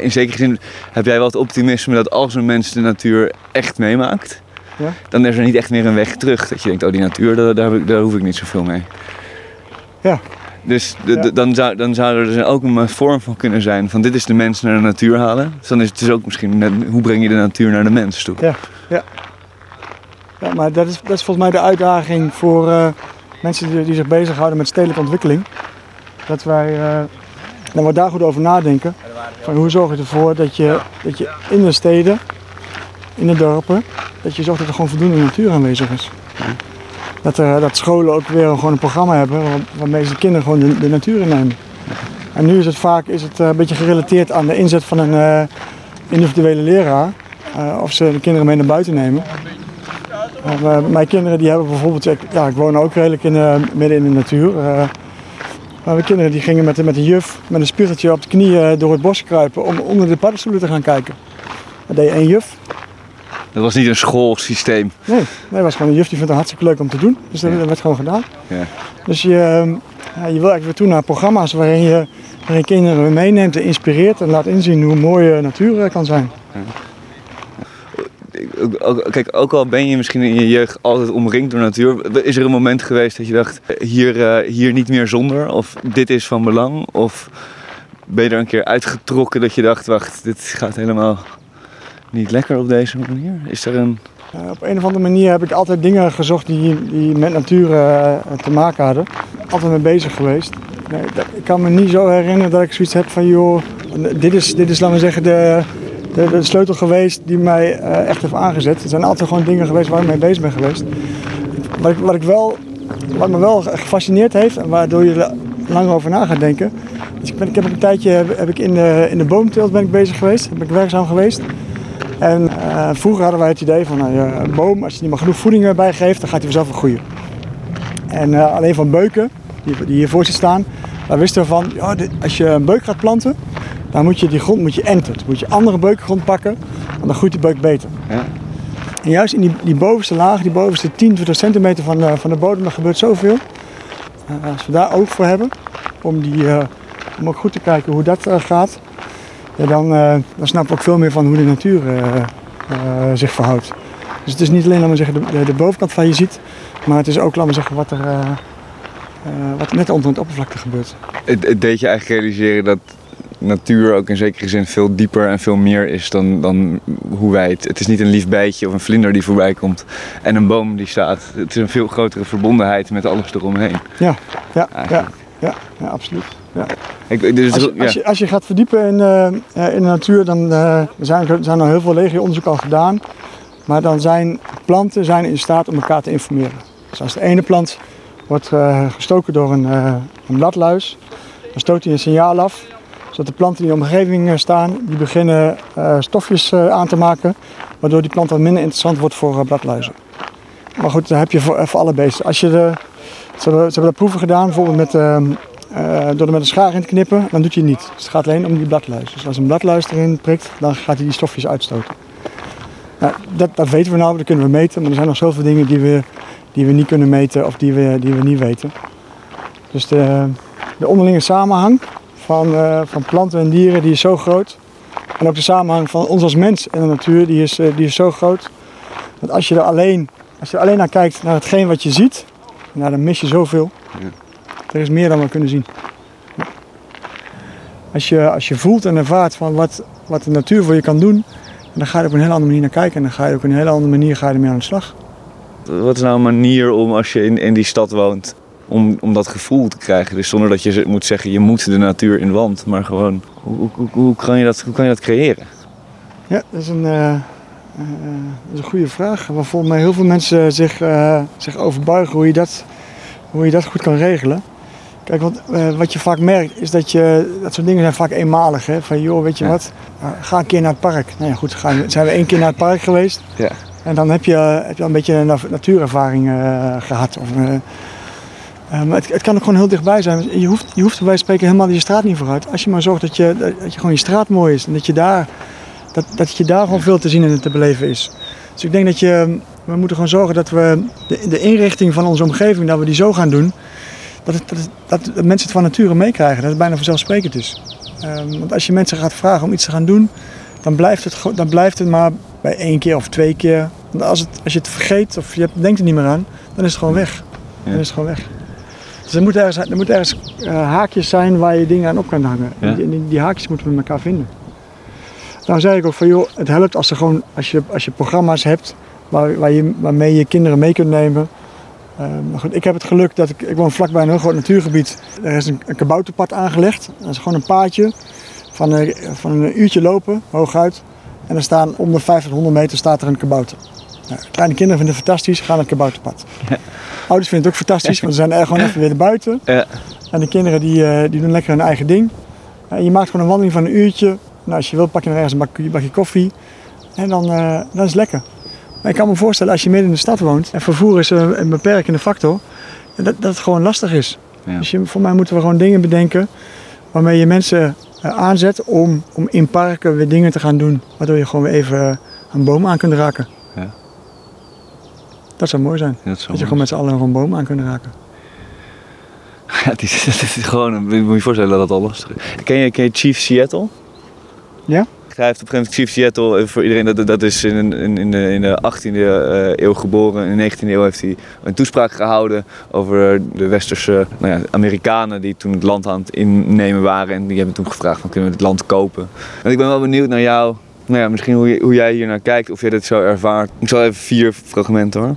Speaker 2: in zekere zin heb jij wel het optimisme dat als een mens de natuur echt meemaakt,
Speaker 3: Ja.
Speaker 2: dan is er niet echt meer een weg terug. Dat je denkt, oh die natuur, daar, daar, hoef ik niet zoveel mee.
Speaker 3: Ja.
Speaker 2: Dus de-
Speaker 3: Ja.
Speaker 2: de- dan, zou, dan zou er dus ook een vorm van kunnen zijn van dit is de mens naar de natuur halen. Dus dan is het dus ook misschien, net, hoe breng je de natuur naar de mens toe?
Speaker 3: Ja, maar dat is, dat is volgens mij de uitdaging voor eh, mensen die, die zich bezighouden met stedelijke ontwikkeling. Dat wij eh, dat we daar goed over nadenken. Van hoe zorg je ervoor dat je, dat je in de steden, in de dorpen, dat je zorgt dat er gewoon voldoende natuur aanwezig is. Dat, er, dat scholen ook weer gewoon een programma hebben waar- waarmee ze kinderen gewoon de, de natuur innemen. En nu is het vaak is het, eh, een beetje gerelateerd aan de inzet van een eh, individuele leraar. eh, of ze de kinderen mee naar buiten nemen. Uh, mijn kinderen die hebben bijvoorbeeld, ik, ja, ik woon ook redelijk in, de- midden in de natuur. Maar mijn kinderen die gingen met, met een juf, met een spiegeltje op de knieën door het bos kruipen om onder de paddenstoelen te gaan kijken. Dat deed één juf.
Speaker 2: Dat was niet een schoolsysteem.
Speaker 3: Nee, nee, was gewoon een juf die vindt het hartstikke leuk om te doen. Dus dat,
Speaker 2: Ja.
Speaker 3: werd gewoon gedaan.
Speaker 2: Ja.
Speaker 3: Dus je, ehm, ja, je wil eigenlijk weer toe naar programma's waarin je, waarin kinderen meeneemt en inspireert en laat inzien hoe mooi eh, natuur eh, kan zijn.
Speaker 2: Kijk, ook al ben je misschien in je jeugd altijd omringd door natuur, is er een moment geweest dat je dacht, hier, eh, hier niet meer zonder? Of dit is van belang? Of ben je er een keer uitgetrokken dat je dacht, wacht, dit gaat helemaal niet lekker op deze manier? Is er een...
Speaker 3: Eh, op een of andere manier heb ik altijd dingen gezocht die, die met natuur eh, te maken hadden. Altijd mee bezig geweest. Nee, ik kan me niet zo herinneren dat ik zoiets heb van joh, dit is, dit is laten we zeggen de, de, de sleutel geweest die mij eh, echt heeft aangezet. Er zijn altijd gewoon dingen geweest waar ik mee bezig ben geweest. Wat, ik, wat, ik wel, wat me wel gefascineerd heeft en waardoor je lang over na gaat denken. Dus ik, ben, ik heb een tijdje heb, heb ik in, de, in de boomteelt ben ik bezig geweest, ben ik werkzaam geweest. En eh, vroeger hadden wij het idee van nou, een boom, als je die maar genoeg voeding erbij geeft, dan gaat hij vanzelf wel groeien. En eh, alleen van beuken, die, die hiervoor zit staan, daar wisten we van, ja, dit- als je een beuk gaat planten, dan moet je die grond moet je enten. Dan moet je andere beukengrond pakken, want dan groeit die beuk beter.
Speaker 2: Ja?
Speaker 3: En juist in die, die bovenste laag, die bovenste 10, 20 centimeter van de, van de bodem, daar gebeurt zoveel. Eh, als we daar oog voor hebben, om, die, om ook goed te kijken hoe dat gaat, ja, dan, eh, dan snappen we ook veel meer van hoe de natuur eh, eh, zich verhoudt. Dus het is niet alleen laten zeggen, de, de, de bovenkant van je ziet, maar het is ook laten zeggen, wat er, wat net onder het oppervlakte gebeurt.
Speaker 2: Het, het deed je eigenlijk realiseren dat natuur ook in zekere zin veel dieper en veel meer is dan, dan hoe wij het... Het is niet een lief bijtje of een vlinder die voorbij komt en een boom die staat. Het is een veel grotere verbondenheid met alles eromheen.
Speaker 3: Ja, ja, ja. Ja, ja absoluut. Ja.
Speaker 2: Ik, dus,
Speaker 3: Als je,
Speaker 2: ja.
Speaker 3: als, je, als je gaat verdiepen in, eh, in de natuur, dan eh, zijn er zijn al heel veel legio-onderzoek al gedaan. Maar dan zijn planten zijn in staat om elkaar te informeren. Dus als de ene plant wordt eh, gestoken door een, een bladluis, dan stoot hij een signaal af. Zodat de planten die in de omgeving staan, die beginnen stofjes aan te maken. Waardoor die plant wat minder interessant wordt voor bladluizen. Maar goed, dat heb je voor, voor alle beesten. Als je de, ze, hebben, ze hebben daar proeven gedaan, bijvoorbeeld met, eh, door er met een schaar in te knippen, dan doet hij het niet. Dus het gaat alleen om die bladluis. Dus als een bladluis erin prikt, dan gaat hij die stofjes uitstoten. Dat, dat weten we nou, dat kunnen we meten. Maar er zijn nog zoveel dingen die we, die we niet kunnen meten of die we, die we niet weten. Dus de, de onderlinge samenhang van, eh, van planten en dieren die is zo groot. En ook de samenhang van ons als mens en de natuur die is, eh, die is zo groot. Dat als je er alleen, als je alleen naar kijkt, naar hetgeen wat je ziet, nou, dan mis je zoveel.
Speaker 2: Ja.
Speaker 3: Er is meer dan we kunnen zien. Als je, als je voelt en ervaart van wat, wat de natuur voor je kan doen, dan ga je er op een hele andere manier naar kijken. En dan ga je op een hele andere manier ga je ermee aan de slag.
Speaker 2: Wat is nou een manier om als je in, in die stad woont, om, om dat gevoel te krijgen? Dus zonder dat je moet zeggen, je moet de natuur in want, maar gewoon, hoe, hoe, hoe, hoe kan, je dat, hoe kan je dat creëren?
Speaker 3: Ja, dat is een, eh, eh, dat is een goede vraag. Waar volgens mij heel veel mensen zich, eh, zich over buigen hoe je, dat, hoe je dat goed kan regelen. Kijk, want eh, wat je vaak merkt is dat je, dat soort dingen zijn vaak eenmalig. Hè? Van joh, weet je
Speaker 2: Ja.
Speaker 3: wat, ga een keer naar het park. Nou ja, goed, gaan, zijn we één keer naar het park geweest.
Speaker 2: Ja.
Speaker 3: En dan heb je, heb je al een beetje een nat- natuurervaring eh, gehad. Of, eh, maar het, het kan ook gewoon heel dichtbij zijn. Je hoeft, je hoeft bij spreken helemaal je straat niet vooruit. Als je maar zorgt dat je, dat je gewoon je straat mooi is. En dat je daar, dat, dat je daar gewoon veel te zien en te beleven is. Dus ik denk dat je, we moeten gewoon zorgen dat we de, de inrichting van onze omgeving, dat we die zo gaan doen. Dat, het, dat, het- dat de mensen het van nature meekrijgen. Dat het bijna vanzelfsprekend is. Ehm, want als je mensen gaat vragen om iets te gaan doen, dan blijft het, dan blijft het maar bij één keer of twee keer. Want als, het, als je het vergeet of je denkt er niet meer aan, dan is het gewoon weg. Dan is het gewoon weg. Dus er moet ergens, er moet ergens eh, haakjes zijn waar je dingen aan op kan hangen.
Speaker 2: Ja.
Speaker 3: En die, die, die haakjes moeten we met elkaar vinden. Nou zei ik ook van joh, het helpt als, er gewoon, als, je, als je programma's hebt waar, waar je, waarmee je kinderen mee kunt nemen. Eh, maar goed, ik heb het geluk dat ik, ik woon vlakbij een heel groot natuurgebied. Er is een, een kabouterpad aangelegd. Dat is gewoon een paadje van een, van een uurtje lopen, hooguit. En er staan om de 500 meter staat er een kabouter. Nou, kleine kinderen vinden het fantastisch, gaan naar het kabouterpad. Ouders vinden het ook fantastisch, want ze zijn er gewoon even weer buiten.
Speaker 2: Ja.
Speaker 3: En de kinderen die, eh, die doen lekker hun eigen ding. En je maakt gewoon een wandeling van een uurtje. Nou, als je wil pak je nog ergens een bakje, bakje koffie. En dan, eh, dan is het lekker. Maar ik kan me voorstellen als je midden in de stad woont en vervoer is een, een beperkende factor, dat, dat het gewoon lastig is.
Speaker 2: Ja.
Speaker 3: Dus je, voor mij moeten we gewoon dingen bedenken waarmee je mensen eh, aanzet om, om in parken weer dingen te gaan doen. Waardoor je gewoon weer even eh, een boom aan kunt raken.
Speaker 2: Ja.
Speaker 3: Dat zou mooi zijn.
Speaker 2: Dat
Speaker 3: Dat je gewoon met z'n allen gewoon een boom aan kunt raken. [laughs]
Speaker 2: Ja, het is, het is gewoon, moet je voorstellen dat dat al lastig is. Ken je, ken je Chief Seattle?
Speaker 3: Ja?
Speaker 2: Hij heeft op een gegeven moment Seattle, eh, voor iedereen, dat, dat is in, in, in, de, in de 18e eh, eeuw geboren. In de 19e eeuw heeft hij een toespraak gehouden over de westerse nou ja, Amerikanen die toen het land aan het innemen waren. En die hebben toen gevraagd van kunnen we het land kopen. En ik ben wel benieuwd naar jou, nou ja, misschien hoe, je- hoe jij hier naar kijkt, of jij dit zo ervaart. Ik zal even vier fragmenten hoor.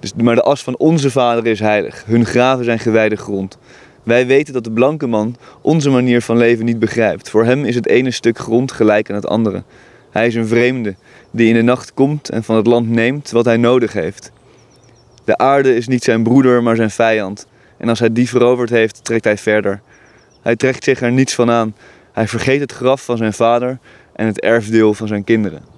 Speaker 2: Dus, maar de as van onze vader is heilig. Hun graven zijn gewijde grond. Wij weten dat de blanke man onze manier van leven niet begrijpt. Voor hem is het ene stuk grond gelijk aan het andere. Hij is een vreemde die in de nacht komt en van het land neemt wat hij nodig heeft. De aarde is niet zijn broeder, maar zijn vijand. En als hij die veroverd heeft, trekt hij verder. Hij trekt zich er niets van aan. Hij vergeet het graf van zijn vader en het erfdeel van zijn kinderen.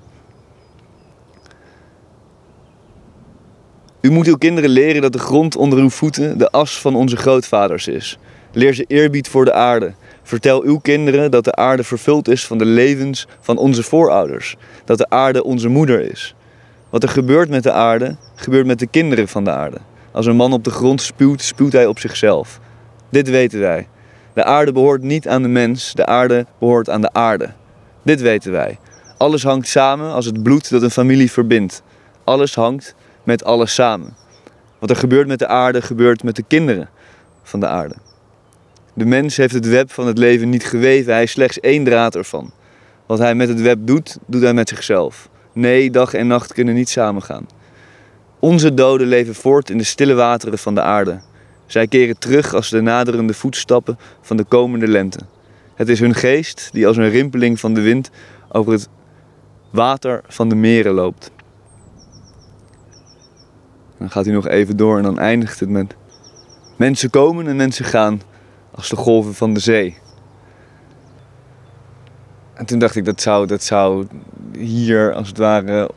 Speaker 2: U moet uw kinderen leren dat de grond onder uw voeten de as van onze grootvaders is. Leer ze eerbied voor de aarde. Vertel uw kinderen dat de aarde vervuld is van de levens van onze voorouders. Dat de aarde onze moeder is. Wat er gebeurt met de aarde, gebeurt met de kinderen van de aarde. Als een man op de grond spuwt, spuwt hij op zichzelf. Dit weten wij. De aarde behoort niet aan de mens, de aarde behoort aan de aarde. Dit weten wij. Alles hangt samen als het bloed dat een familie verbindt. Alles hangt met alles samen. Wat er gebeurt met de aarde, gebeurt met de kinderen van de aarde. De mens heeft het web van het leven niet geweven, hij is slechts één draad ervan. Wat hij met het web doet, doet hij met zichzelf. Nee, dag en nacht kunnen niet samengaan. Onze doden leven voort in de stille wateren van de aarde. Zij keren terug als de naderende voetstappen van de komende lente. Het is hun geest die als een rimpeling van de wind over het water van de meren loopt. Dan gaat hij nog even door en dan eindigt het met... Mensen komen en mensen gaan als de golven van de zee. En toen dacht ik, dat zou, dat zou hier als het ware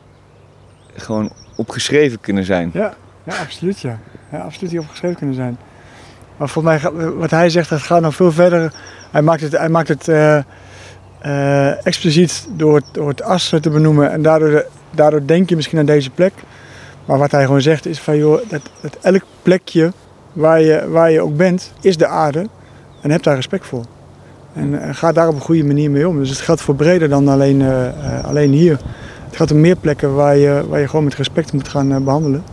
Speaker 2: gewoon opgeschreven kunnen zijn.
Speaker 3: Ja, ja absoluut ja. ja. Absoluut hier opgeschreven kunnen zijn. Maar volgens mij, wat hij zegt, dat gaat nog veel verder. Hij maakt het, hij maakt het uh, uh, expliciet door het, door het as te benoemen. En daardoor, daardoor denk je misschien aan deze plek. Maar wat hij gewoon zegt is van joh, dat, dat elk plekje waar je, waar je ook bent, is de aarde. En heb daar respect voor. En uh, ga daar op een goede manier mee om. Dus het geldt voor breder dan alleen, alleen hier. Het gaat om meer plekken waar je, waar je gewoon met respect moet gaan behandelen.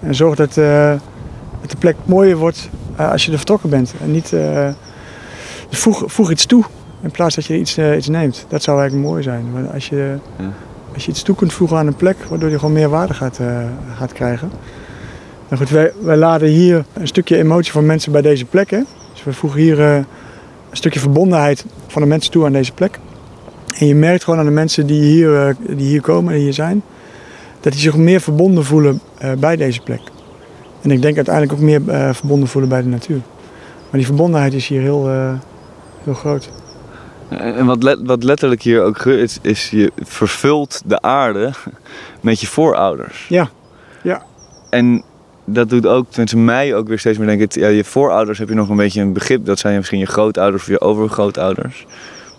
Speaker 3: En zorg dat, dat de plek mooier wordt als je er vertrokken bent. En niet voeg, voeg iets toe in plaats dat je iets, iets neemt. Dat zou eigenlijk mooi zijn. Want als je. Als je iets toe kunt voegen aan een plek, waardoor je gewoon meer waarde gaat, uh, gaat krijgen. Nou goed, wij, wij laden hier een stukje emotie van mensen bij deze plek. Dus we voegen hier uh, een stukje verbondenheid van de mensen toe aan deze plek. En je merkt gewoon aan de mensen die hier, uh, die hier komen en hier zijn, dat die zich meer verbonden voelen bij deze plek. En ik denk uiteindelijk ook meer verbonden voelen bij de natuur. Maar die verbondenheid is hier heel, heel groot.
Speaker 2: En wat, let, wat letterlijk hier ook is, is je vervult de aarde [laughs] met je voorouders.
Speaker 3: Ja, ja.
Speaker 2: En dat doet ook, tenminste mij ook weer steeds meer denken, ja, je voorouders heb je nog een beetje een begrip. Dat zijn misschien je grootouders of je overgrootouders.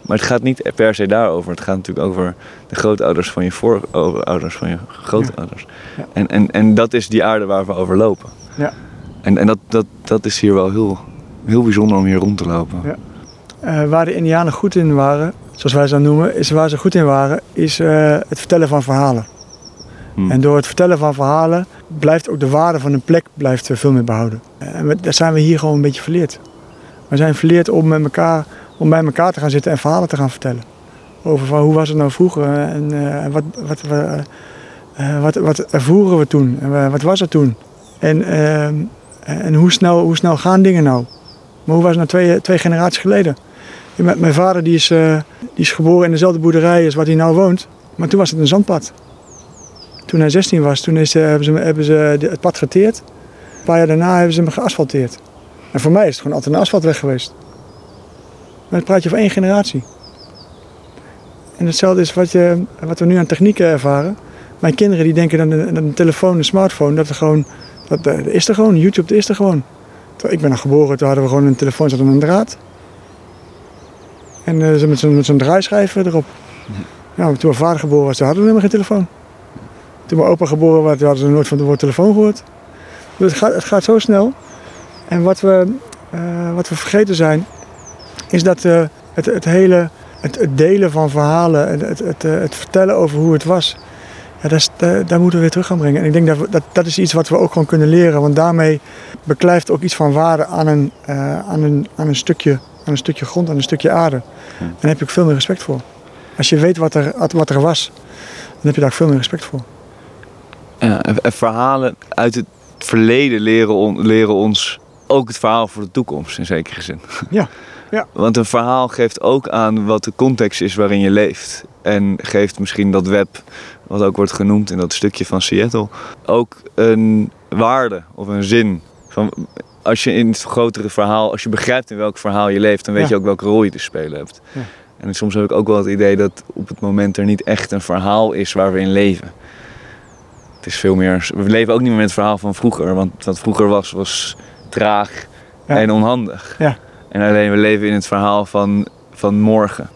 Speaker 2: Maar het gaat niet per se daarover. Het gaat natuurlijk over de grootouders van je voorouders, van je grootouders. Ja. Ja. En, en, en dat is die aarde waar we over lopen.
Speaker 3: Ja.
Speaker 2: En, en dat, dat, dat is hier wel heel, heel bijzonder om hier rond te lopen.
Speaker 3: Ja. Uh, waar de Indianen goed in waren, zoals wij ze noemen, is waar ze goed in waren, is uh, het vertellen van verhalen. Hmm. En door het vertellen van verhalen blijft ook de waarde van een plek blijft veel meer behouden. En daar zijn we hier gewoon een beetje verleerd. We zijn verleerd om, met elkaar, om bij elkaar te gaan zitten en verhalen te gaan vertellen. Over van, hoe was het nou vroeger en uh, wat, wat, wat, wat ervoeren we toen en wat was er toen. En, ehm, en hoe, snel, hoe snel gaan dingen nou? Maar hoe was het nou twee, twee generaties geleden? Mijn vader die is, uh, die is geboren in dezelfde boerderij als waar hij nou woont. Maar toen was het een zandpad. Toen hij 16 was, toen is, uh, hebben ze, hebben ze het pad geteerd. Een paar jaar daarna hebben ze hem geasfalteerd. En voor mij is het gewoon altijd een asfaltweg geweest. Maar dan praat je over één generatie. En hetzelfde is wat, je, wat we nu aan technieken ervaren. Mijn kinderen die denken dat een, telefoon, een smartphone, dat er gewoon, dat, is er gewoon. YouTube dat is er gewoon. Ik ben nog geboren, toen hadden we gewoon een telefoon zat aan een draad. En uh, met zo'n zo draaischijf erop. Ja. toen mijn vader geboren was, hadden we helemaal geen telefoon. Toen mijn opa geboren was, hadden ze nooit van het woord telefoon gehoord. Dus het gaat, het gaat zo snel. En wat we, uh, wat we vergeten zijn, is dat uh, het, het hele het, het, delen van verhalen, het, het, het, vertellen over hoe het was, ja, daar, daar, moeten we weer terug gaan brengen. En ik denk dat, we, dat dat is iets wat we ook gewoon kunnen leren, want daarmee beklijft ook iets van waarde aan een, aan een, aan een stukje aan een stukje grond, aan een stukje aarde. En daar heb je ook veel meer respect voor. Als je weet wat er, wat er was, dan heb je daar ook veel meer respect voor.
Speaker 2: Ja, verhalen uit het verleden leren, on, leren ons ook het verhaal voor de toekomst in zekere zin. [laughs]
Speaker 3: Ja. ja.
Speaker 2: Want een verhaal geeft ook aan wat de context is waarin je leeft. En geeft misschien dat web, wat ook wordt genoemd in dat stukje van Seattle, ook een waarde of een zin. Van als je in het grotere verhaal, als je begrijpt in welk verhaal je leeft, dan weet ja. je ook welke rol je te spelen hebt. Ja. En soms heb ik ook wel het idee dat op het moment er niet echt een verhaal is waar we in leven. Het is veel meer, we leven ook niet meer met het verhaal van vroeger, want wat vroeger was, was traag ja. en onhandig. En alleen we leven in het verhaal van, van morgen.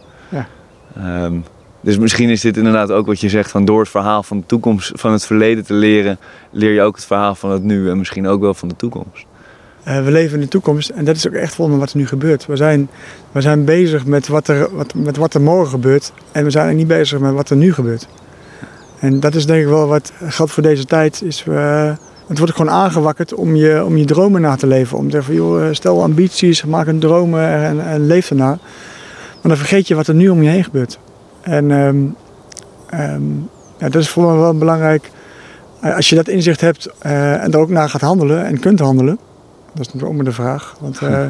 Speaker 2: Um, dus misschien is dit inderdaad ook wat je zegt, van door het verhaal van de toekomst, van het verleden te leren, leer je ook het verhaal van het nu en misschien ook wel van de toekomst.
Speaker 3: Uh, we leven in de toekomst en dat is ook echt volgens wat er nu gebeurt. We zijn, we zijn bezig met wat, er, wat, met wat er morgen gebeurt en we zijn niet bezig met wat er nu gebeurt. En dat is denk ik wel wat geldt voor deze tijd. Is, uh, het wordt gewoon aangewakkerd om je, om je dromen na te leven. Om te zeggen, joh, eh, stel ambities, maak een dromen en, en leef ernaar. Maar dan vergeet je wat er nu om je heen gebeurt. En um, um, ja, dat is voor me wel belangrijk. Als je dat inzicht hebt en er ook naar gaat handelen en kunt handelen, Dat is natuurlijk ook maar de vraag. Want eh,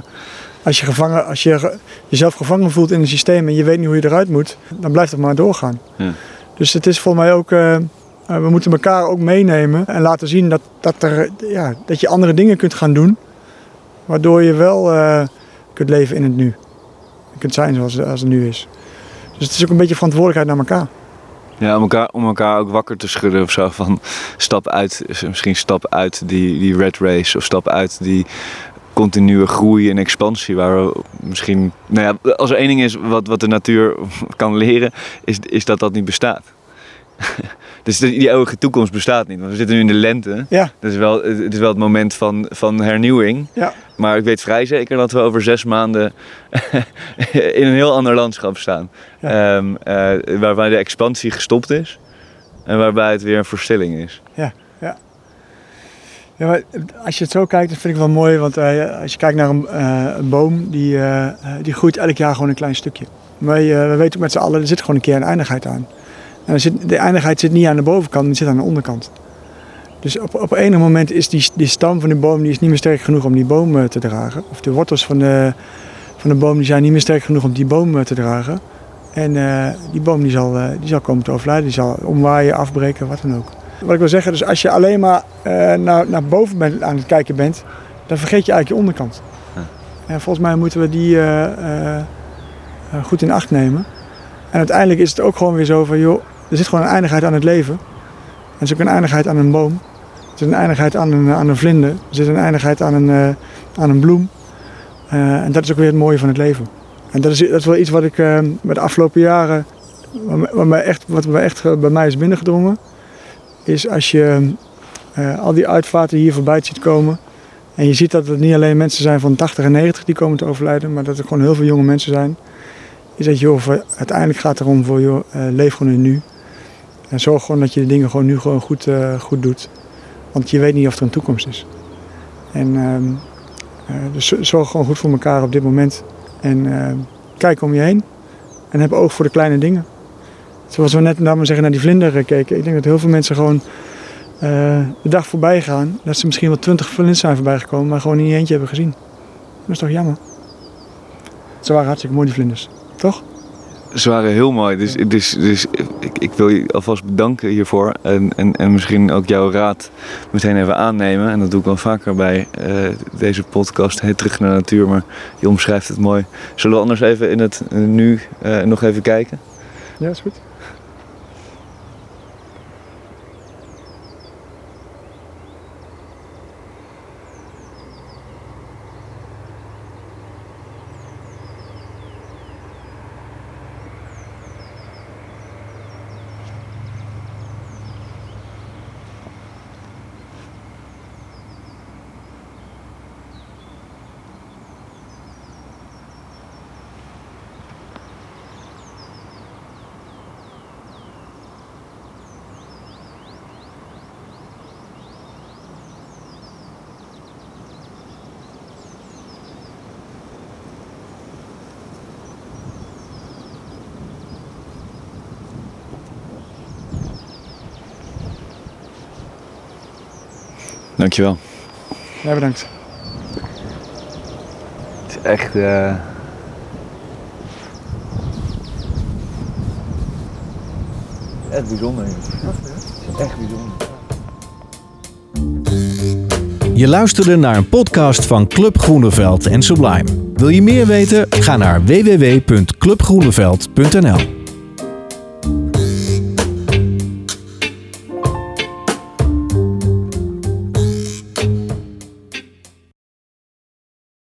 Speaker 3: als, je gevangen, als je jezelf gevangen voelt in een systeem en je weet niet hoe je eruit moet, dan blijft het maar doorgaan.
Speaker 2: Ja.
Speaker 3: Dus het is voor mij ook, eh, eh, we moeten elkaar ook meenemen en laten zien dat, dat, er, ja, dat je andere dingen kunt gaan doen, waardoor je wel kunt leven in het nu. Je kunt zijn zoals, als het nu is. Dus het is ook een beetje verantwoordelijkheid naar elkaar.
Speaker 2: Ja, om elkaar, om elkaar ook wakker te schudden of zo. Van stap uit, misschien stap uit die, die red race. Of stap uit die continue groei en expansie. Waar we misschien. Nou ja, als er één ding is wat, wat de natuur [laughs] kan leren, is, is dat dat niet bestaat. [laughs] dus die, eeuwige toekomst bestaat niet. Want we zitten nu in de lente.
Speaker 3: Ja,
Speaker 2: Dat is wel, het is wel het moment van, van hernieuwing.
Speaker 3: ja,
Speaker 2: Maar ik weet vrij zeker dat we over zes maanden [laughs] in een heel ander landschap staan.
Speaker 3: Ja.
Speaker 2: Ehm, eh, waarbij de expansie gestopt is. En waarbij het weer een verstilling is.
Speaker 3: Ja, maar als je het zo kijkt, dat vind ik wel mooi. Want eh, als je kijkt naar een, eh, een boom, die, die groeit elk jaar gewoon een klein stukje. Maar we weten ook met z'n allen, er zit gewoon een keer een eindigheid aan. En zit, de eindigheid zit niet aan de bovenkant, maar die zit aan de onderkant. Dus op, op enig moment is die, die stam van de boom die is niet meer sterk genoeg om die boom eh, te dragen. Of de wortels van de, van de boom die zijn niet meer sterk genoeg om die boom eh, te dragen. En eh, die boom die zal, die zal komen te overlijden, die zal omwaaien, afbreken, wat dan ook. Wat ik wil zeggen, dus als je alleen maar naar, naar boven bent, aan het kijken bent, dan vergeet je eigenlijk je onderkant.
Speaker 2: Ja.
Speaker 3: En volgens mij moeten we die goed in acht nemen. En uiteindelijk is het ook gewoon weer zo van, joh, er zit gewoon een eindigheid aan het leven. En er is ook een eindigheid aan een boom. Er zit een eindigheid aan een, aan een vlinder. Er zit een eindigheid aan een, eh, aan een bloem. Eh, en dat is ook weer het mooie van het leven. En dat is, dat is wel iets wat ik eh, met de afgelopen jaren, wat, mij echt, wat me echt bij mij is binnengedrongen, is als je al die uitvaarten hier voorbij ziet komen. En je ziet dat het niet alleen mensen zijn van 80 en 90 die komen te overlijden, maar dat er gewoon heel veel jonge mensen zijn. Is dat voor- uiteindelijk gaat het erom voor eh, leef gewoon in nu. En zorg gewoon dat je de dingen gewoon nu gewoon goed, goed doet. Want je weet niet of er een toekomst is. En ehm, eh, dus zorg gewoon goed voor elkaar op dit moment. En ehm, kijk om je heen. En heb oog voor de kleine dingen. Zoals we net we zeggen, naar die vlinder eh, keken. Ik denk dat heel veel mensen gewoon eh, de dag voorbij gaan. Dat ze misschien wel twintig vlinders zijn voorbij gekomen, maar gewoon niet eentje hebben gezien. Dat is toch jammer? Ze waren hartstikke mooi, die vlinders. Toch?
Speaker 2: Ze waren heel mooi. Dus, dus, dus ik, ik wil je alvast bedanken hiervoor. En, en, en misschien ook jouw raad meteen even aannemen. En dat doe ik wel vaker bij eh, deze podcast. Hey, terug naar de natuur. Maar je omschrijft het mooi. Zullen we anders even in het eh, nu eh, nog even kijken?
Speaker 3: Ja, is goed.
Speaker 2: Dankjewel.
Speaker 3: Ja, bedankt.
Speaker 2: Het is echt... eh, Echt bijzonder. Echt bijzonder.
Speaker 1: Je luisterde naar een podcast van Club Groeneveld en Sublime. Wil je meer weten? Ga naar www.clubgroeneveld.nl